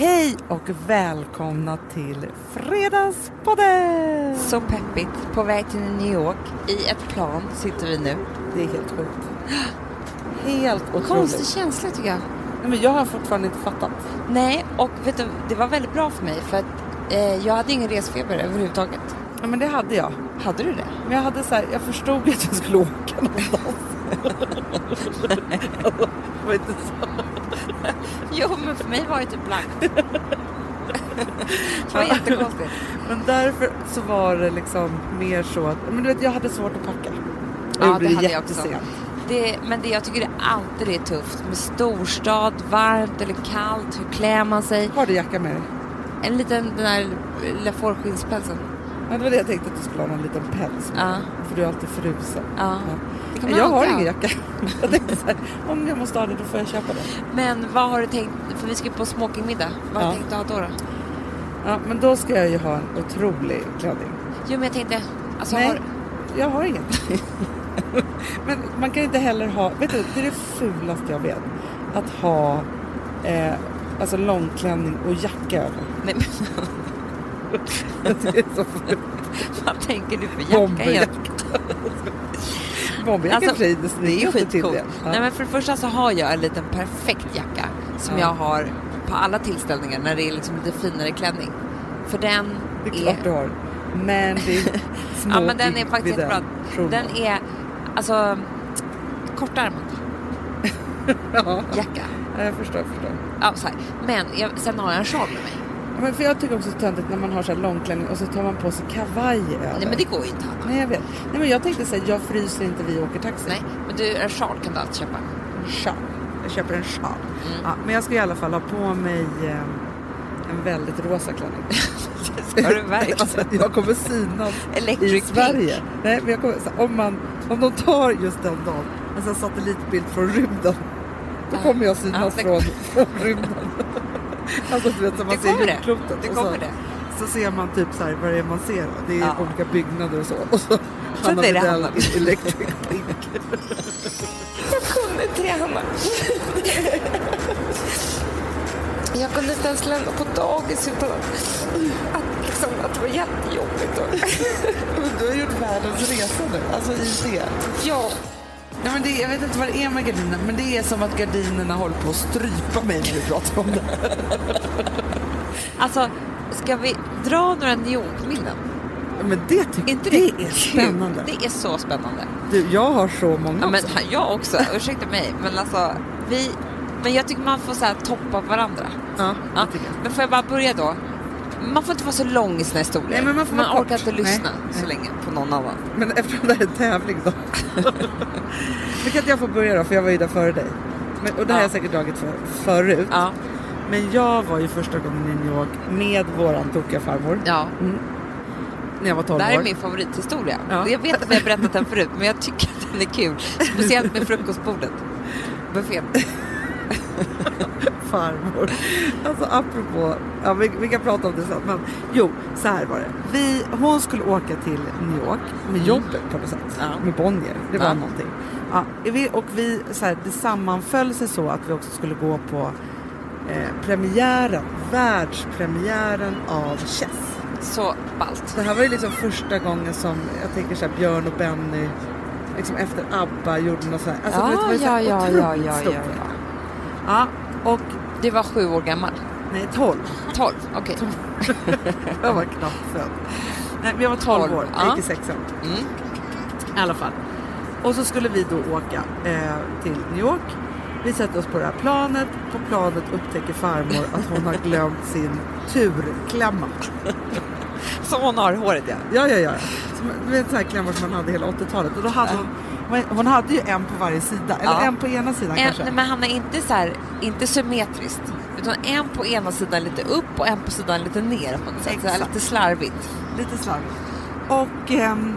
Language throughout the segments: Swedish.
Hej och välkomna till Fredagspodden! Så peppigt. På väg till New York. I ett plan sitter vi nu. Det är helt sjukt. Helt otroligt. Konstig känsla tycker jag. Nej, men jag har fortfarande inte fattat. Nej, och vet du, det var väldigt bra för mig för att eh, jag hade ingen resfeber överhuvudtaget. Ja, men det hade jag. Hade du det? Men jag hade så här, jag förstod att jag skulle åka någonstans. Det var inte så. Jo, men för mig var det typ blankt. det var jättekonstigt. Men därför så var det liksom mer så att, men du vet jag hade svårt att packa. Jag Ja, gjorde det hade jag också. Det, men det, jag tycker det alltid är tufft med storstad, varmt eller kallt. Hur klär man sig? Har du jacka med dig? En liten den där lilla fårskinnspälsen. Ja, det var det jag tänkte att du skulle ha någon liten päls med. Ja. För du är alltid frusen. Ja. Det man Jag har ingen jacka. Om jag måste ha det då får jag köpa det. Men vad har du tänkt, för vi ska på smokingmiddag. Vad har Ja. du tänkt att ha då? då? Ja, men då ska jag ju ha en otrolig klänning. Jo men jag tänkte, alltså Nej, har, jag har ingen. men man kan inte heller ha, vet du, det är det fulaste jag vet. Att ha eh, alltså långklänning och jacka över. nej, men, Det är så fult. vad tänker du för jacka egentligen? Bomberjacka Alltså, alltså, det, Det är ju skitcoolt. det. Ja. Nej men för det första så har jag en liten perfekt jacka som Ja. jag har på alla tillställningar när det är liksom lite finare klänning. För den det är klart du har. Men det är Ja men den är faktiskt jättebra. den Den är alltså kortärmad Ja, jacka. jag förstår, jag förstår. Ja, så här. Men jag, sen har jag en sjal med mig. Men för jag tycker också det är töntigt när man har så här långklänning och så tar man på sig kavaj över. Nej men det går ju inte Hanna. Nej jag vet. Nej men jag tänkte säga, jag fryser inte vi åker taxi. Nej, men du, en sjal kan du alltid köpa. En sjal. Jag köper en sjal. Mm. Ja, men jag ska i alla fall ha på mig eh, en väldigt rosa klänning. Det ska du verkligen. alltså, jag kommer synas i Sverige. pink. Nej, men jag kommer, så, om, man, om de tar just den dagen, en sån satellitbild från rymden, då kommer jag synas det- från, från rymden. alltså du vet, man Det ser kommer det. jordklotet. Det och kommer så, det. så ser man typ så här, vad det är man ser. Det är Ja. olika byggnader och så. Och så Hanna det är det Widell Electric Pink. Jag kunde inte det, Hanna. Jag kunde inte ens lämna på dagis utan att, liksom, att det var jättejobbigt. Och, du har gjort världens resa nu, alltså i det. ja, Nej, men det, jag vet inte vad det är med gardinerna, men det är som att gardinerna håller på att strypa mig när vi pratar om det. alltså, ska vi dra några New York-minnen? Men det tycker inte det, det, är spännande. Det är så spännande. Du, jag har så många Ja, men, också. jag också, ursäkta mig. Men alltså, vi... Men jag tycker man får så här, toppa varandra. Ja, Ja, men får jag bara börja då? Man får inte vara så lång i sina historier. Nej, men man får vara orkar kort. inte lyssna Nej, så länge på någon annan. Men eftersom det här är en tävling då. Nu kan inte jag få börja då, för jag var ju där före dig. Men, och det här har Ja. jag säkert dragit för, förut. Ja, Men jag var ju första gången i New York med våran tokiga farmor. ja. När jag var 12 Det här är år. min favorithistoria. Ja. Jag vet att vi har berättat den förut, men jag tycker att den är kul. Speciellt med frukostbordet. Buffén. farmor. Alltså apropå, ja, vi, vi kan prata om det sen. Men jo, så här var det. Vi, hon skulle åka till New York med jobbet på något sätt. Mm. Ja. Med Bonnier. Det var Ja. någonting. Ja, vi, och vi, så här, det sammanföll sig så att vi också skulle gå på eh, premiären, världspremiären av Chess. Så ballt. Det här var ju liksom första gången som jag tänker så här, Björn och Benny liksom efter ABBA gjorde något så här. Alltså, vet, det var ju så ja, här ja, ja, otroligt ja, stort. ja, ja. ja. Och Du var sju år gammal. nej, 12. Tolv, okej. Jag var knappt född. Nej, jag var 12 Tolv, år, ja. jag gick i sexan. Mm. I alla fall. Och så skulle vi då åka eh, till New York. Vi sätter oss på det här planet. På planet upptäcker farmor att hon har glömt sin turklämma. Som hon har i håret, ja. Ja, ja, ja. Som, du vet sådana här klämmor som man hade hela 80-talet. Och då hade hon, hon hade ju en på varje sida. Eller Ja. en på ena sidan En, kanske. men han är inte så här, inte symmetriskt. Utan en på ena sidan lite upp och en på sidan lite ner på något sätt. Så här, lite slarvigt. Lite slarvigt. Och ehm,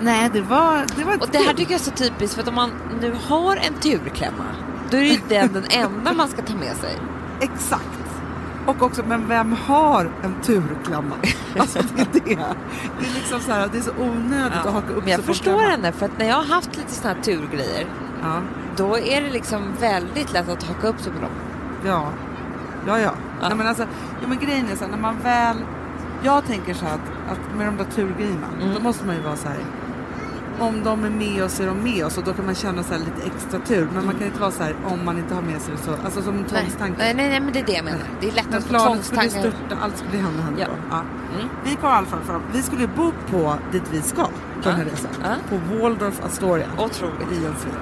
nej, det var, det var Och det här tycker jag är så typiskt för att om man nu har en turklämma då är det ju den den enda man ska ta med sig. Exakt. Och också, men vem har en turklamma? Alltså det är det. Det är liksom så här, det är så onödigt att haka upp Men jag sig en förstår henne för att när jag har haft lite såna här turgrejer Ja, då är det liksom väldigt lätt att haka upp sig på dem. ja, ja, ja. Nej, men alltså, ja, men grejen är så här, när man väl... Jag tänker så här att, att med de där turgrejerna, Mm. då måste man ju vara så här... Om de är med oss är de med oss och då kan man känna så lite extra tur. Men man kan inte vara så här om man inte har med sig det så. Alltså som en tvångstanke. nej, nej, nej, men det är det jag menar. Det är lätt När att få planet skulle tvångstankar. störta, allt skulle hända hända Ja. då. Ja. Mm. Vi kom i alla fall fram. Vi skulle bo på dit vi ska på den här Ja. resan. Ja. På Waldorf Astoria. Otroligt. I Örnsköldsvik.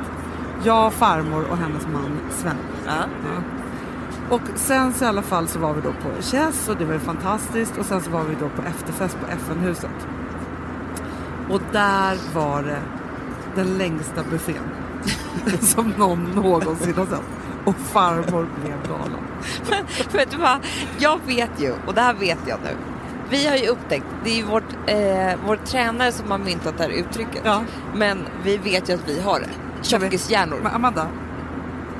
Jag, farmor och hennes man Sven. Ja. Ja. Och sen så i alla fall så var vi då på Chess och det var ju fantastiskt och sen så var vi då på efterfest på FN-huset. Och där var det den längsta buffén som någon någonsin har sett. Och farmor blev galen. Men vet du vad? Jag vet ju, och det här vet jag nu. Vi har ju upptäckt, det är ju vårt, eh, vår tränare som har myntat det här uttrycket. Ja. Men vi vet ju att vi har det. Tjockishjärnor. Men Amanda,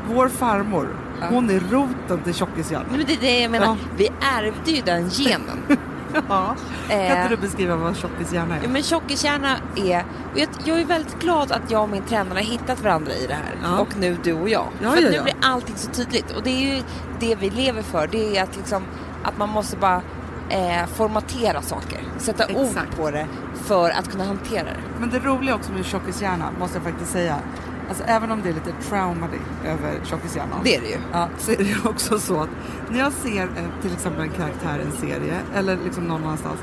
vår farmor, Ja. hon är roten till tjockishjärnan. Men det är det jag menar. Ja. Vi ärvde ju den genen. Ja. Kan Eh. inte du beskriva vad tjockishjärna Ja, är? men tjockishjärna är... Jag, är väldigt glad att jag och min tränare har hittat varandra i det här. Ja. Och nu du och jag. Ja, för ja, nu ja. blir allting så tydligt. Och det är ju det vi lever för. Det är att, liksom, att man måste bara eh, formatera saker. Sätta ord Exakt. på det för att kunna hantera det. Men det roliga också med tjockishjärna måste jag faktiskt säga. Alltså även om det är lite traumady över tjockishjärnan. Det är det ju. Ja, så är det ju också så att när jag ser eh, till exempel en karaktär i en serie eller liksom någon annanstans.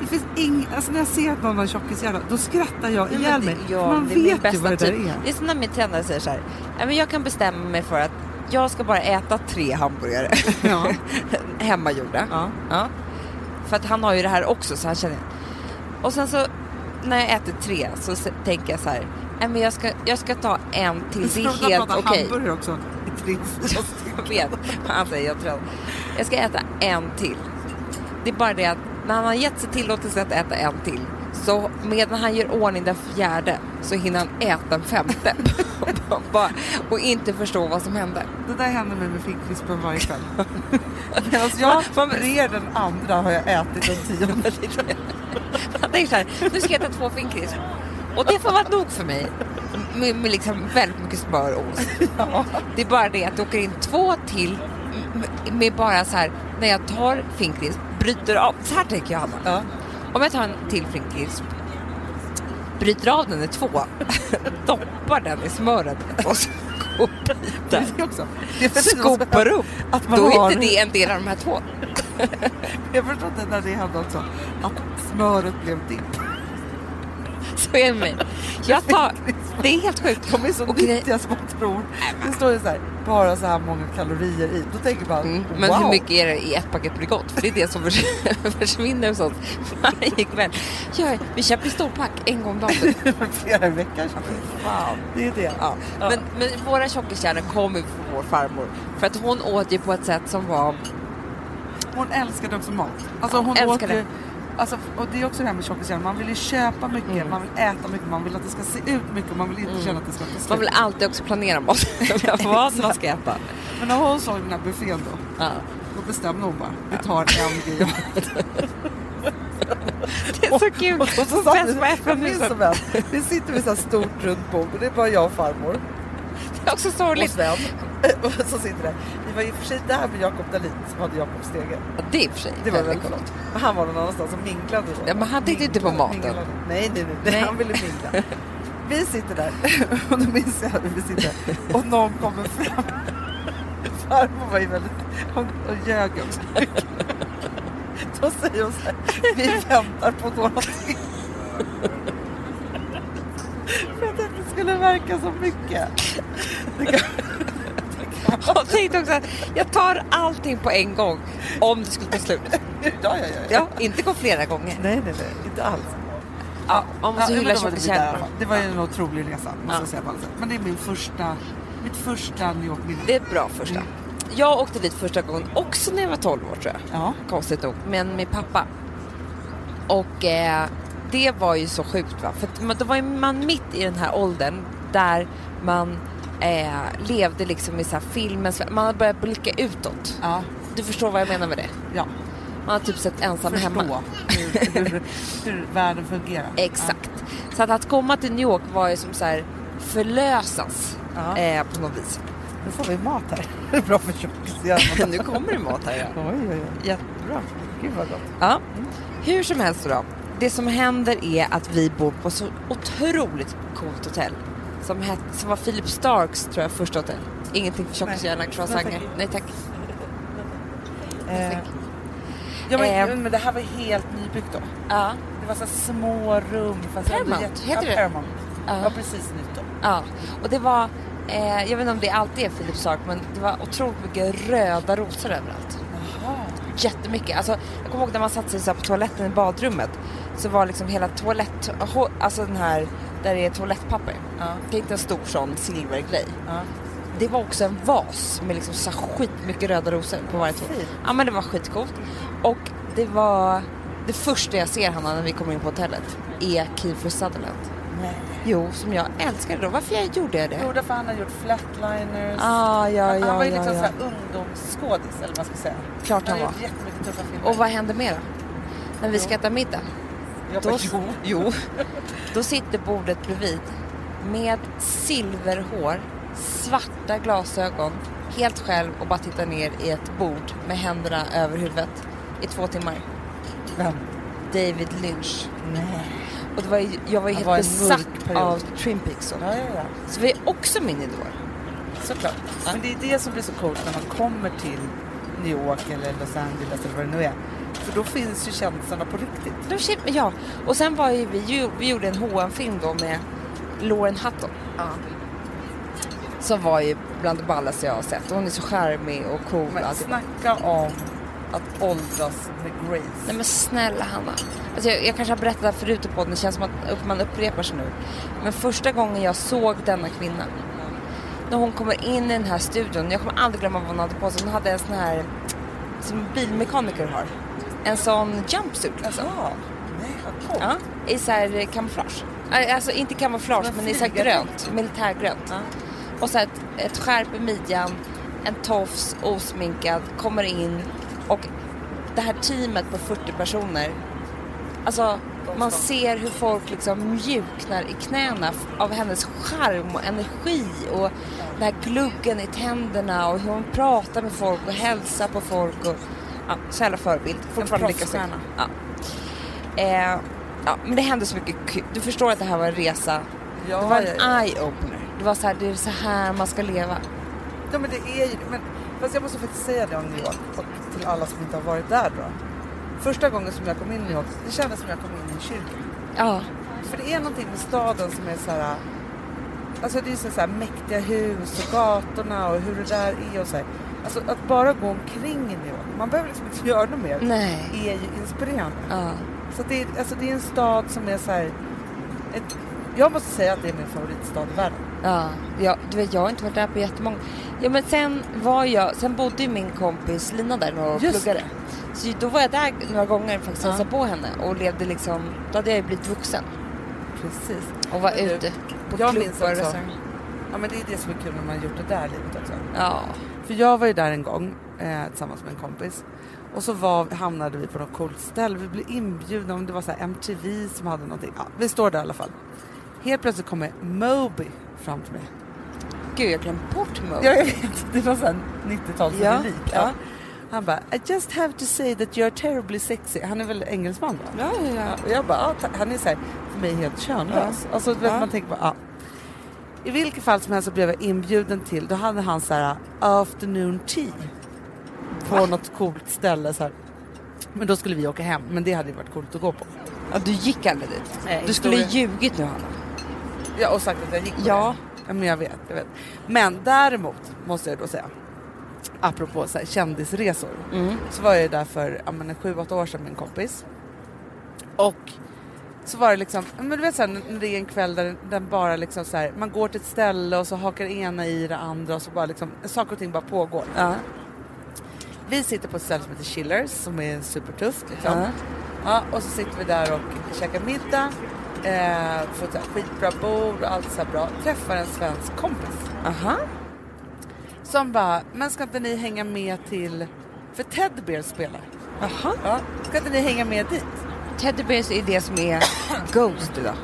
Det finns ing, alltså när jag ser att någon har tjockishjärna då skrattar jag Nej, ihjäl mig. ja, man vet ju vad det där typ. är. Det är som när min tränare säger så här. "Ja, men Jag kan bestämma mig för att jag ska bara äta tre hamburgare Ja. hemmagjorda. Ja. Ja. För att han har ju det här också så han känner. Och sen så när jag äter tre så tänker jag så här. "Nej, men jag, ska, jag ska ta en till. Det är helt okej. hamburgare också. Jag vet. Han säger jag tror. Jag ska äta en till. Det är bara det att när han har gett sig tillåtelse att äta en till så medan han gör ordning den fjärde så hinner han äta den femte. Och inte förstå vad som hände. Det där händer mig med finkvispen varje kväll. Medan jag brer den andra har jag ätit den tionde. Han tänker så här, nu ska jag äta två finkrisp. Och det får vara nog för mig. Med, med liksom väldigt mycket smör och ost. Det är bara det att det åker in två till med bara så här, när jag tar finkrisp, bryter av. Så här tänker jag Hanna. Ja. Om jag tar en till finkrisp, bryter av den i två, doppar den i smöret och är är precis som skopar upp. att man Då är har- inte det en del av de här två. Jag förstår inte när det hände också. Att smöret blev dipp. Så är det mig. Jag tar, det är helt sjukt. De är så Och nyttiga som man tror. Det står ju så här, bara så här många kalorier i. Då tänker man, Mm. Men wow. hur mycket är det i ett paket Bregott? För det är det som förs- försvinner hos oss varje kväll. Ja, vi köper i storpack en gång om dagen. Flera i veckan. Wow. Det är det. Ja. Men, men våra tjockiskärnor kom ju från vår farmor. För att hon åt ju på ett sätt som var... Hon älskade också mat. Alltså Ja, hon älskade. åt ju, alltså, och det är också det här med tjockishjärnan. Man vill ju köpa mycket, Mm. man vill äta mycket, man vill att det ska se ut mycket och man vill inte känna att det ska ta Man slut. vill alltid också planera mat. Vad man ska äta. Men när hon såg den här buffén då, Ja. då bestämde hon bara, vi tar en grej. Det är så kul. Och så satt på så väl, vi sitter vid så här stort runt bord och det är bara jag och farmor. Det är också och sorgligt. Sven. Så sitter det. Vi var och för sig där med Jakob Dahlin som hade Jakob Stege. Ja, Det är för sig Det var väldigt coolt. Men han var någon annanstans och minglade då. Ja, men han tänkte inte på maten. Minglade. Nej, nej, nej, nej. Han ville mingla. Vi sitter där och då minns jag hur vi sitter och någon kommer fram. Farmor var ju väldigt... Hon ljög också mycket. Då säger hon så här, vi väntar på någonting. För att det inte skulle verka så mycket. Jag tänkte också att jag tar allting på en gång om det skulle ta slut. ja, ja, ja, ja. Inte gå flera gånger. Nej, nej, nej, inte alls. Ja, man måste Ja, hylla var det var ju en otrolig resa, måste Ja. jag säga på sätt. Men det är min första, mitt första New York-minne. Det är ett bra första. Mm. Jag åkte dit första gången också när jag var 12 år tror jag. Ja. Konstigt nog. Men med pappa. Och eh, det var ju så sjukt va. För då var man mitt i den här åldern där man eh, levde liksom i så här filmens Man hade börjat blicka utåt. Ja, Du förstår vad jag menar med det? ja. Man har typ sett ensam Förstå hemma. hur, hur, hur världen fungerar. Exakt. Så att, att komma till New York var ju som så här förlösas Ja. eh, på något vis. Nu får vi mat här. Det är bra för nu kommer det mat här. Ja. Oj, oj, oj. Jättebra. Gud vad gott. Ja. Hur som helst då. Det som händer är att vi bor på så otroligt coolt hotell. Som, het, som var Philip Starks tror jag första hotell. Ingenting för tjockishjärna, Nej. croissanter. Nej, tack. Eh, ja, men, Eh. men det här var helt nybyggt då. Ja. Det var så små rum. Fast Paramount, jätte- heter ja, det? Paramount. Ja. Ja, precis nytt då. Ja, och det var, eh, jag vet inte om det alltid är Philip Stark, men det var otroligt mycket röda rosor överallt. Jaha. Jättemycket. Alltså, jag kommer ihåg när man satte sig så på toaletten i badrummet så var liksom hela toalett, alltså den här där det är toalettpapper. Ja. Tänk en stor sån silvergrej. Ja. Det var också en vas med liksom så skitmycket röda rosor på varje. Fint. Ja men det var skitcoolt. Och det var det första jag ser Hanna när vi kommer in på hotellet är Kiefer Sutherland. Nej. Jo, som jag älskade då. Varför jag gjorde jag det? Jo, därför han har gjort Flatliners. Ah, ja, han, ja, han var ju ja, liksom ja. ungdomsskådis eller vad man ska säga. Klart han har var. jättemycket tuffa filmer. Och vad händer mer då? När vi ska Jo. äta middag? Jag Då, bara, jo. jo. Då sitter bordet bredvid med silverhår, svarta glasögon, helt själv och bara tittar ner i ett bord med händerna över huvudet i två timmar. Vem? David Lynch. Nej. Och det var, jag var ju helt var besatt av Twin Peaks. Ja, ja, ja. Så vi är också min idol. Såklart. Ja. Men det är det som blir så coolt när man kommer till New York eller Los Angeles eller vad det nu är. För då finns ju kändisarna på riktigt. Ja, och sen var ju vi, ju- vi gjorde en hm film då med Lauren Hutton. Som var ju bland det ballaste jag har sett. Hon är så charmig och cool. Men snacka om att åldras med grace. Nej men snälla Hanna. Alltså jag, jag kanske har berättat det här förut i podden, det känns som att man upprepar sig nu. Men första gången jag såg denna kvinna, när hon kommer in i den här studion, jag kommer aldrig glömma vad hon hade på sig. Hon hade en sån här, som bilmekaniker har. En sån jumpsuit liksom. Jaha. Nej, vad coolt. Ja, i så här kamouflage. Äh, Alltså inte kamouflage, Men men i så här grönt, militärgrönt. Ja. Och så här ett, ett skärp i midjan, en tofs, osminkad, kommer in och det här teamet på 40 personer. Alltså man ser hur folk liksom mjuknar i knäna av hennes charm och energi och den här gluggen i tänderna och hur hon pratar med folk och hälsar på folk. Och, ja, så jävla förebild. Fortfarande lika snygg. Ja. Eh, ja, men det hände så mycket kul. Du förstår att det här var en resa. Ja, det var en ja, ja. eye-opener. Det var så här, det är så här man ska leva. Ja men det är ju men, Fast jag måste faktiskt säga det om New York och till alla som inte har varit där då. Första gången som jag kom in i New York, det kändes som jag kom in i en kyrka. Ja, För det är någonting med staden som är så här. Alltså det är så här mäktiga hus och gatorna och hur det där är och så här. Alltså att bara gå omkring i New York, man behöver liksom inte göra något mer. nej. är ju inspirerande. Ja. Så det, är, alltså det är en stad som är så här. Ett, jag måste säga att det är min favoritstad i världen. Ja, ja, du vet jag har inte varit där på jättemånga. Ja men sen var jag, sen bodde ju min kompis Lina där år och Just pluggade. Så då var jag där några gånger faktiskt och Ja. hälsade på henne och levde liksom, då hade jag ju blivit vuxen Precis. och var Men du, ute på jag klubbar minns och restauranger. Ja men det är det som är kul när man har gjort det där livet också. Ja. För jag var ju där en gång eh, tillsammans med en kompis. Och så var, hamnade vi på något coolt ställe. Vi blev inbjudna, om det var så MTV som hade någonting. Ja, vi står där i alla fall. Helt plötsligt kommer Moby fram till mig. Gud jag glömde bort Mo. Ja, jag vet. Det var så här 90-talsrelik. Ja, Ja. ja. Han bara, I just have to say that you're terribly sexy. Han är väl engelsman va? Ja, ja, ja. Och jag bara, ah, han är så här, för mig helt könlös. Alltså du vet, Ja. man tänker bara, ah. I vilket fall som helst så blev jag inbjuden till, då hade han så här afternoon tea. På Va? något coolt ställe så här. Men då skulle vi åka hem, men det hade ju varit coolt att gå på. ja du gick aldrig dit. Nej, du skulle ljugit nu Hanna. Ja, och sagt att jag gick på Ja. det. Ja, men jag vet, jag vet. Men däremot måste jag då säga, apropå så här, kändisresor. Mm. Så var jag där för ja, men, sju, åtta år sedan med en kompis. Och så var det liksom, men du vet så här, när det är en kväll där den bara liksom så här, man går till ett ställe och så hakar ena i det andra och så bara liksom, saker och ting bara pågår. Ja. Vi sitter på ett ställe som heter Chillers som är supertufft liksom. Ja. Ja, och så sitter vi där och käkar middag, eh, får ett skitbra bord och allt så bra. Träffar en svensk kompis Aha. som bara, men ska inte ni hänga med till, för Ted Bear spelar. Aha. Ja, ska inte ni hänga med dit? Teddy Bears är det som är Ghost idag.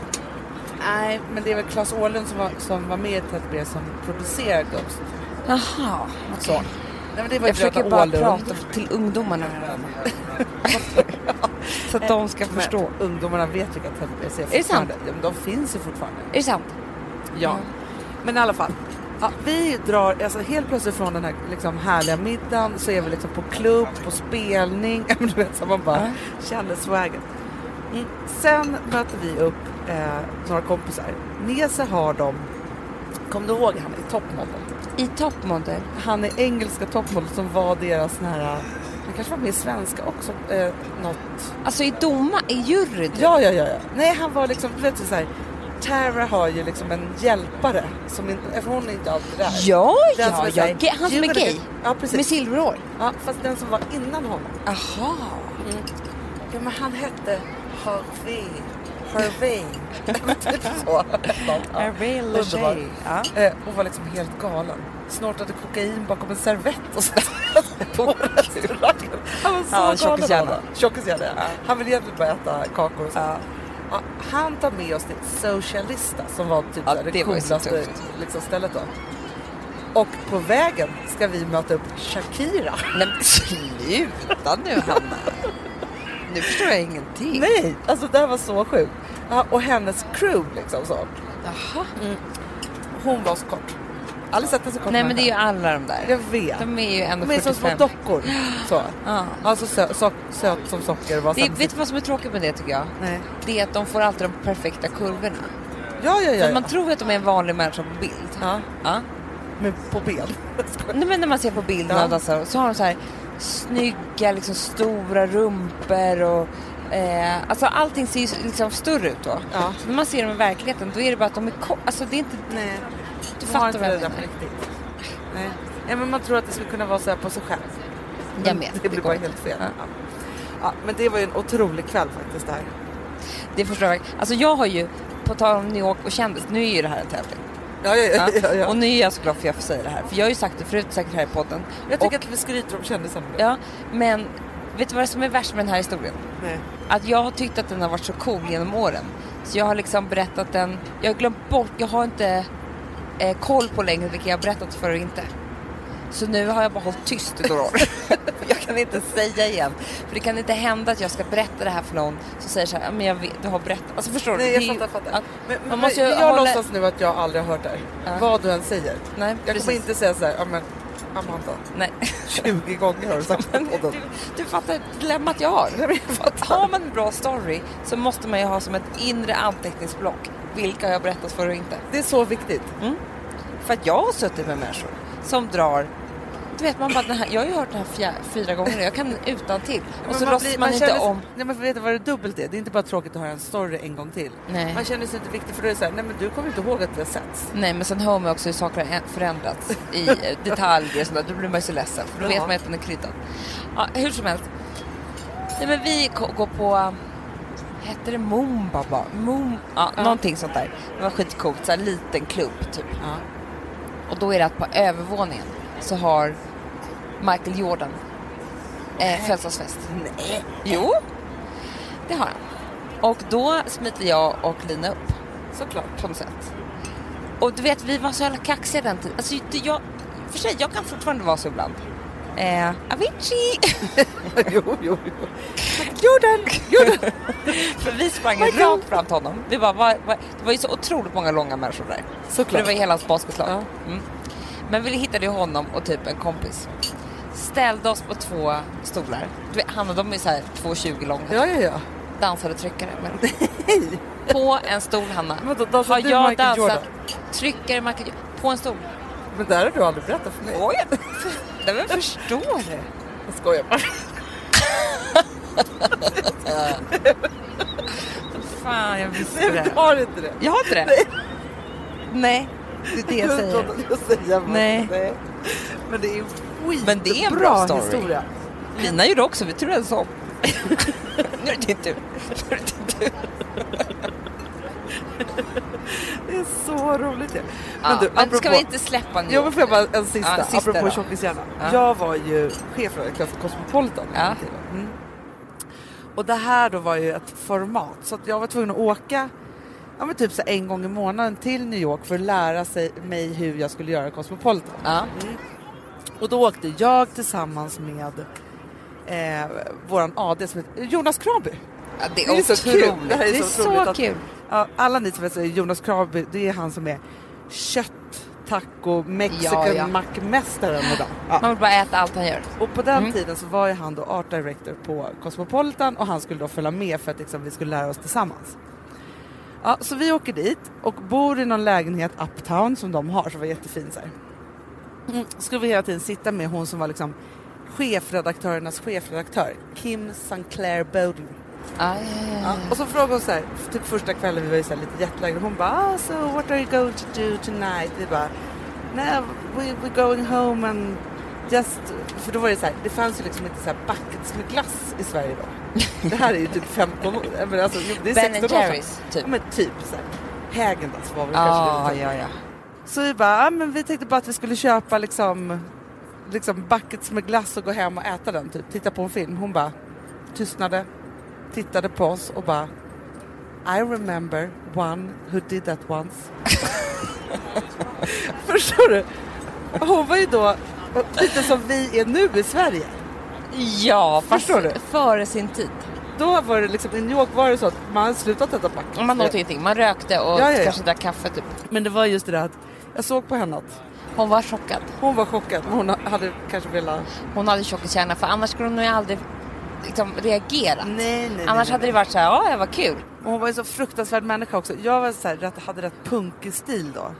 Nej, men det är väl Claes Åhlund som var, som var med i Ted Bear som producerar Ghost. Jaha. Nej, men det var Jag försöker bara Ålund. prata till ungdomarna. Så att de ska förstå. ungdomarna vet vilka Teletubbies är det sant? de finns ju fortfarande. Är det sant? Ja. Men i alla fall. Ja, vi drar alltså helt plötsligt från den här liksom, härliga middagen så är vi liksom på klubb, på spelning. Du vet, så man bara Ja. känner swagen. Mm. Sen möter vi upp eh, några kompisar. Sig har de, kommer du ihåg han i toppmodell? I toppmodell. Han är engelska toppmodell som var deras sån här, han kanske var med i svenska också, eh, något. Alltså i doma, i juryn. typ. Ja, ja, ja, ja. Nej, han var liksom, du vet så här, Tara har ju liksom en hjälpare som inte, för hon är inte alltid där. Ja, Den ja, ja. Ge- Han som är "You gotta gay. get-" Ja, precis. Med silverhår. Ja, fast den som var innan honom. Jaha. Ja, men han hette Harvey. Harvey. typ så. Lachey. Ja. Eh, och var liksom helt galen. Snortade kokain bakom en servett och så på restaurangen. Han var så Ja, galen. tjockishjärna. ja. Han ville egentligen bara äta kakor och så. Ja. Ja, han tar med oss till Socialista som var typ Ja, det, det coolaste liksom, stället då. Och på vägen ska vi möta upp Shakira. Nej men sluta nu Hanna. Nu förstår jag ingenting. Nej, alltså det här var så sjukt. Och hennes crew liksom så. Jaha. Hon var så kort. Aldrig sett en så kort Nej men det är ju alla de där. Jag vet. De är ju ändå De är som små 45. dockor. Så. Ja. Alltså sö, so, söt som socker. Var Det, vet du vad som är tråkigt med det tycker jag? Nej. Det är att de får alltid de perfekta kurvorna. Ja, ja, ja. För ja. man tror att de är en vanlig människa på bild. ja. Ja. Men på ben. Nej, men när man ser på bilderna Ja. och dansar så har de så här snygga, liksom stora rumpor och eh, alltså allting ser ju liksom större ut då. Ja. Så när man ser dem i verkligheten då är det bara att de är ko- Alltså det är inte... Nej. Du fattar inte vad jag menar. riktigt. Nej. Ja, men man tror att det skulle kunna vara så här på sig själv. Jag Men vet, Det blir bara inte. helt fel. Ja. Ja. Ja, men det var ju en otrolig kväll faktiskt det här. Det förstår jag. Alltså jag har ju, på tal om New York och kändis, nu är ju det här en tävling. Ja, ja, ja. Ja. Och nu är jag så glad för att jag får säga det här. För jag har ju sagt det förut säkert här i podden. jag tycker och, att vi skryter om kändisarna nu. Ja, men vet du vad som är värst med den här historien? Nej. Att jag har tyckt att den har varit så cool genom åren. Så jag har liksom berättat den, jag har glömt bort, jag har inte eh, koll på längre vilka jag har berättat för och inte. Så nu har jag bara hållit tyst i några år. jag kan inte säga igen. För det kan inte hända att jag ska berätta det här för någon som säger så här, "Ja, men jag vet, du har berättat. Alltså förstår du? Nej, jag fattar, fattar. att Men, man men, måste ju jag hålla... låtsas nu att jag aldrig har hört det här. Ja. Vad du än säger. Nej, Jag precis. kommer inte säga så här, ja men Amanda, Nej. 20 gånger har du sagt det på Du, du fattar dilemmat jag har. Men jag. Har man en bra story så måste man ju ha som ett inre anteckningsblock. Vilka har jag berättat för och inte? Det är så viktigt. För att jag har suttit med människor som drar du vet man bara, den här, jag har ju hört den här fjär, fyra gånger jag kan utan till. Och så låtsas blir- man, inte känner om. Nej men vet du vad det dubbelt är? Det är inte bara tråkigt att höra en story en gång till. Nej. Man känner sig inte viktig för då är det så här, nej men du kommer inte ihåg att vi har setts. Nej men sen hör man också hur saker har förändrats i eh, detaljer och sånt där. Då blir man ju så ledsen för då Ja. vet man att den är kryddad. Ja, hur som helst. Nej men vi går på, hette det Mumba bar? Mum, ja, Ja. någonting sånt där. Det var skitcoolt, så här liten klubb typ. Ja. Och då är det att på övervåningen så har Michael Jordan eh, födelsedagsfest. Nej. Jo, det har han. Och då smiter jag och Lina upp Såklart. på något sätt. Och du vet, vi var så jävla kaxiga den tiden. Alltså, jag, för sig, jag kan fortfarande vara så ibland. Eh, Avicii! jo, jo, jo. Jordan! Jordan! för vi sprang rakt fram till honom. Vi bara, var, var, det var ju så otroligt många långa människor där. Såklart. det var ju hela hans basketlag. Ja. Mm. Men vi hittade ju honom och typ en kompis. Ställde oss på två stolar. Du vet, han och de är så här 2,20 långa. Ja, ja, ja. Dansade tryckare. Men Hej! på en stol, Hanna. Men då dansar har du jag Michael dansat Jordan? tryckare Michael Jordan på en stol. Men det här har du aldrig berättat för mig. Oj! Nej men förstår du? Jag skojar bara. Fan, jag visste Nej, det. jag har inte det. Jag har inte det? Nej. Det är det jag säger. jag säger, men Nej. nej. Men det är en Men det är en bra story. historia. Lina gjorde också, vi turades om. nu är det din tur. Nu är det din tur. Det är så roligt ju. Ja, men apropå- ska vi inte släppa nu? Jo men får jag bara en sista, Ja, sista apropå tjockishjärna. Ja. Jag var ju chefredaktör för Cosmopolitan. Ja. Mm. Och det här då var ju ett format så jag var tvungen att åka ja, men typ så en gång i månaden till New York för att lära sig mig hur jag skulle göra Cosmopolitan. Ja. Och då åkte jag tillsammans med eh, våran AD som heter Jonas Kraby. Ja, det är, Det är så kul. Det är Det är så så, kul. Alla ni som så är Jonas Kraby, det är han som är kött, taco, mexican Ja, ja. mackmästaren idag. Ja. Man vill bara äta allt han gör. Och på den Mm. tiden så var ju han då art director på Cosmopolitan och han skulle då följa med för att liksom, vi skulle lära oss tillsammans. Ja, så vi åker dit och bor i någon lägenhet uptown som de har som var jättefin så här. Mm, skulle vi hela tiden sitta med hon som var liksom chefredaktörernas chefredaktör, Kim Sinclair Bowden. Ja, ja, ja, Ja, och så frågade hon så här, typ första kvällen vi var ju så här lite jetlaggade, hon bara ah, so what are you going to do tonight? Vi bara nej, we, we're going home and just, för då var det så här, det fanns ju liksom inte så här buckets med glass i Sverige då. Det här är ju typ 15 år, men alltså, jo, det är Ben 16 år sedan. Typ. Ja men typ så här. Häagen-Dazs var väl Ja, kanske det. ja, ja. Så vi bara, ja, men vi tänkte bara att vi skulle köpa liksom, liksom buckets med glass och gå hem och äta den typ, titta på en film. Hon bara tystnade, tittade på oss och bara I remember one who did that once. Förstår du? Hon var ju då lite som vi är nu i Sverige. Ja, Förstår du? före sin tid. Då var det liksom, i New York var det så att man slutat äta buckets. Man åt ingenting. Man rökte och Ja, ja, ja. kanske drack kaffe typ. Men det var just det där att jag såg på henne att Hon var chockad. hon var chockad men hon hade kanske velat... Hon hade tjockiskärna för annars skulle hon ju aldrig liksom, reagera. Nej, nej, Annars hade det varit så här, ja, vad kul. Och hon var ju så fruktansvärd människa också. Jag var så här, rätt, hade rätt punkig stil då.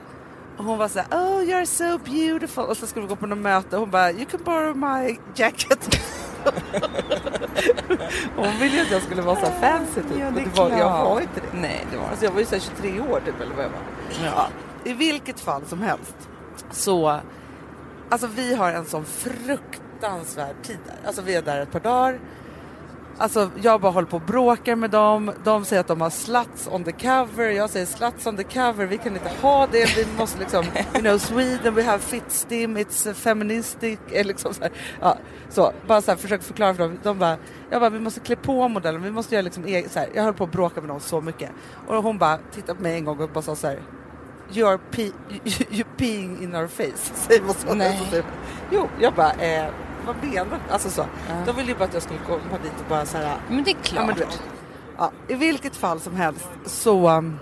Och hon var så här, oh you're so beautiful. Och så skulle vi gå på något möte och hon bara, you can borrow my jacket. och hon ville ju att jag skulle vara så här fancy typ. Ja, det Men det var, jag var inte det. Nej, det var Alltså jag var ju så här 23 år typ eller vad jag var. Ja. I vilket fall som helst så, alltså vi har en sån fruktansvärd tid där. Alltså vi är där ett par dagar. Alltså jag bara håller på och bråkar med dem. De säger att de har sluts on the cover. Jag säger sluts on the cover. Vi kan inte ha det. Vi måste liksom, you know, Sweden, we have fit stim, it's feministic. Liksom så, här. Ja, så bara så här, försök förklara för dem. De bara, jag bara, vi måste klä på modellen. Vi måste göra liksom egen, så här. Jag höll på att bråka med dem så mycket. Och hon bara tittade på mig en gång och bara sa så här. You are pe- you, you peeing in our face. Säger hon så. Nej. Jo, jag bara, eh, vad menar? Alltså så. Ja. De ville ju bara att jag skulle komma dit och bara så här. Men det är Ja, klart. men du vet. Ja, I vilket fall som helst så um,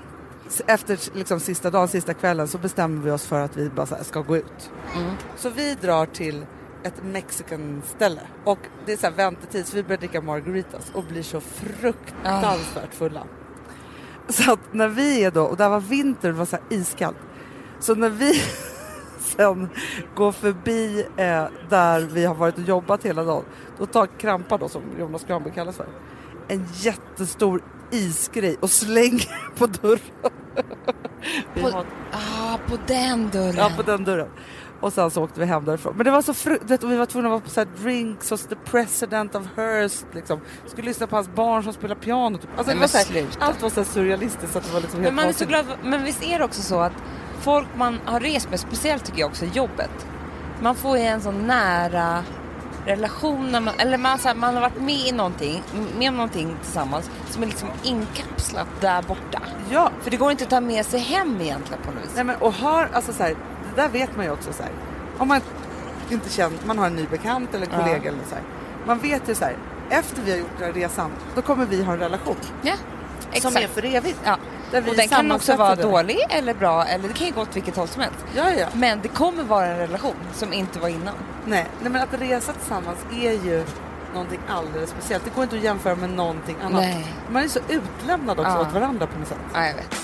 efter liksom sista dagen, sista kvällen så bestämmer vi oss för att vi bara här, ska gå ut. Mm. Så vi drar till ett mexican ställe och det är så här väntetid så vi börjar dricka margaritas och blir så fruktansvärt fulla. Så att när vi är då, och det här var vinter och det var så här iskallt. Så när vi sen går förbi eh, där vi har varit och jobbat hela dagen, då tar Krampa då som Jonas Granberg kallas för, en jättestor isgrej och slänger på dörren. På, har- ah, på den dörren. Ja, på den dörren. Och sen så åkte vi hem därifrån. Men det var så fru- du vet, och vi var tvungna att vara på så här drinks hos the president of Hearst. Liksom. Skulle lyssna på hans barn som spelar piano. Typ. Alltså, Nej, var här, allt var så surrealistiskt så att det var liksom helt Men man är så glad, men visst är det också så att folk man har rest med, speciellt tycker jag också jobbet, man får ju en sån nära relation, när man, eller man, så här, man har varit med i någonting, med om någonting tillsammans som är liksom inkapslat där borta. Ja, För det går inte att ta med sig hem egentligen på något vis. nej, men, och har, alltså så här, det där vet man ju också så här. Om man inte känner, man har en ny bekant eller Ja. kollega eller så här. Man vet ju så här, efter vi har gjort den här resan, då kommer vi ha en relation. Ja, Som är för evigt. Ja. Och den kan också vara det. dålig eller bra, eller det kan ju gå åt vilket håll som helst. Ja, ja. Men det kommer vara en relation som inte var innan. Nej, nej, men att resa tillsammans är ju någonting alldeles speciellt. Det går inte att jämföra med någonting annat. Nej. Man är så utlämnad också Ja. åt varandra på något sätt. Ja, jag vet.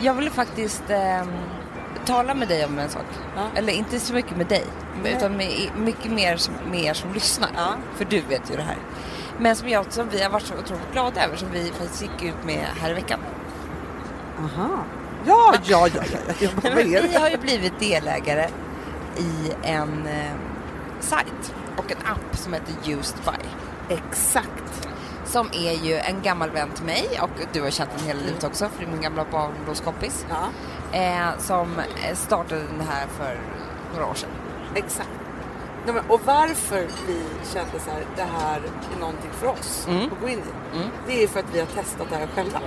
Jag ville faktiskt ehm, tala med dig om en sak. Ja. Eller inte så mycket med dig, Nej. utan med, mycket mer som- med er som lyssnar. Ja. För du vet ju det här. Men som, jag, som vi har varit så otroligt glada över, som vi faktiskt gick ut med här i veckan. Aha. Ja, ja, ja. ja, ja. Men vi har ju blivit delägare i en eh, sajt och en app som heter Used By. Exakt. Som är ju en gammal vän till mig och du har känt den hela livet också för det är min gamla barndomskompis. Ja. Eh, som startade den här för några år sedan. Exakt. Nej, och varför vi kände så här, det här är någonting för oss Mm. att gå in i. Det är för att vi har testat det här själva.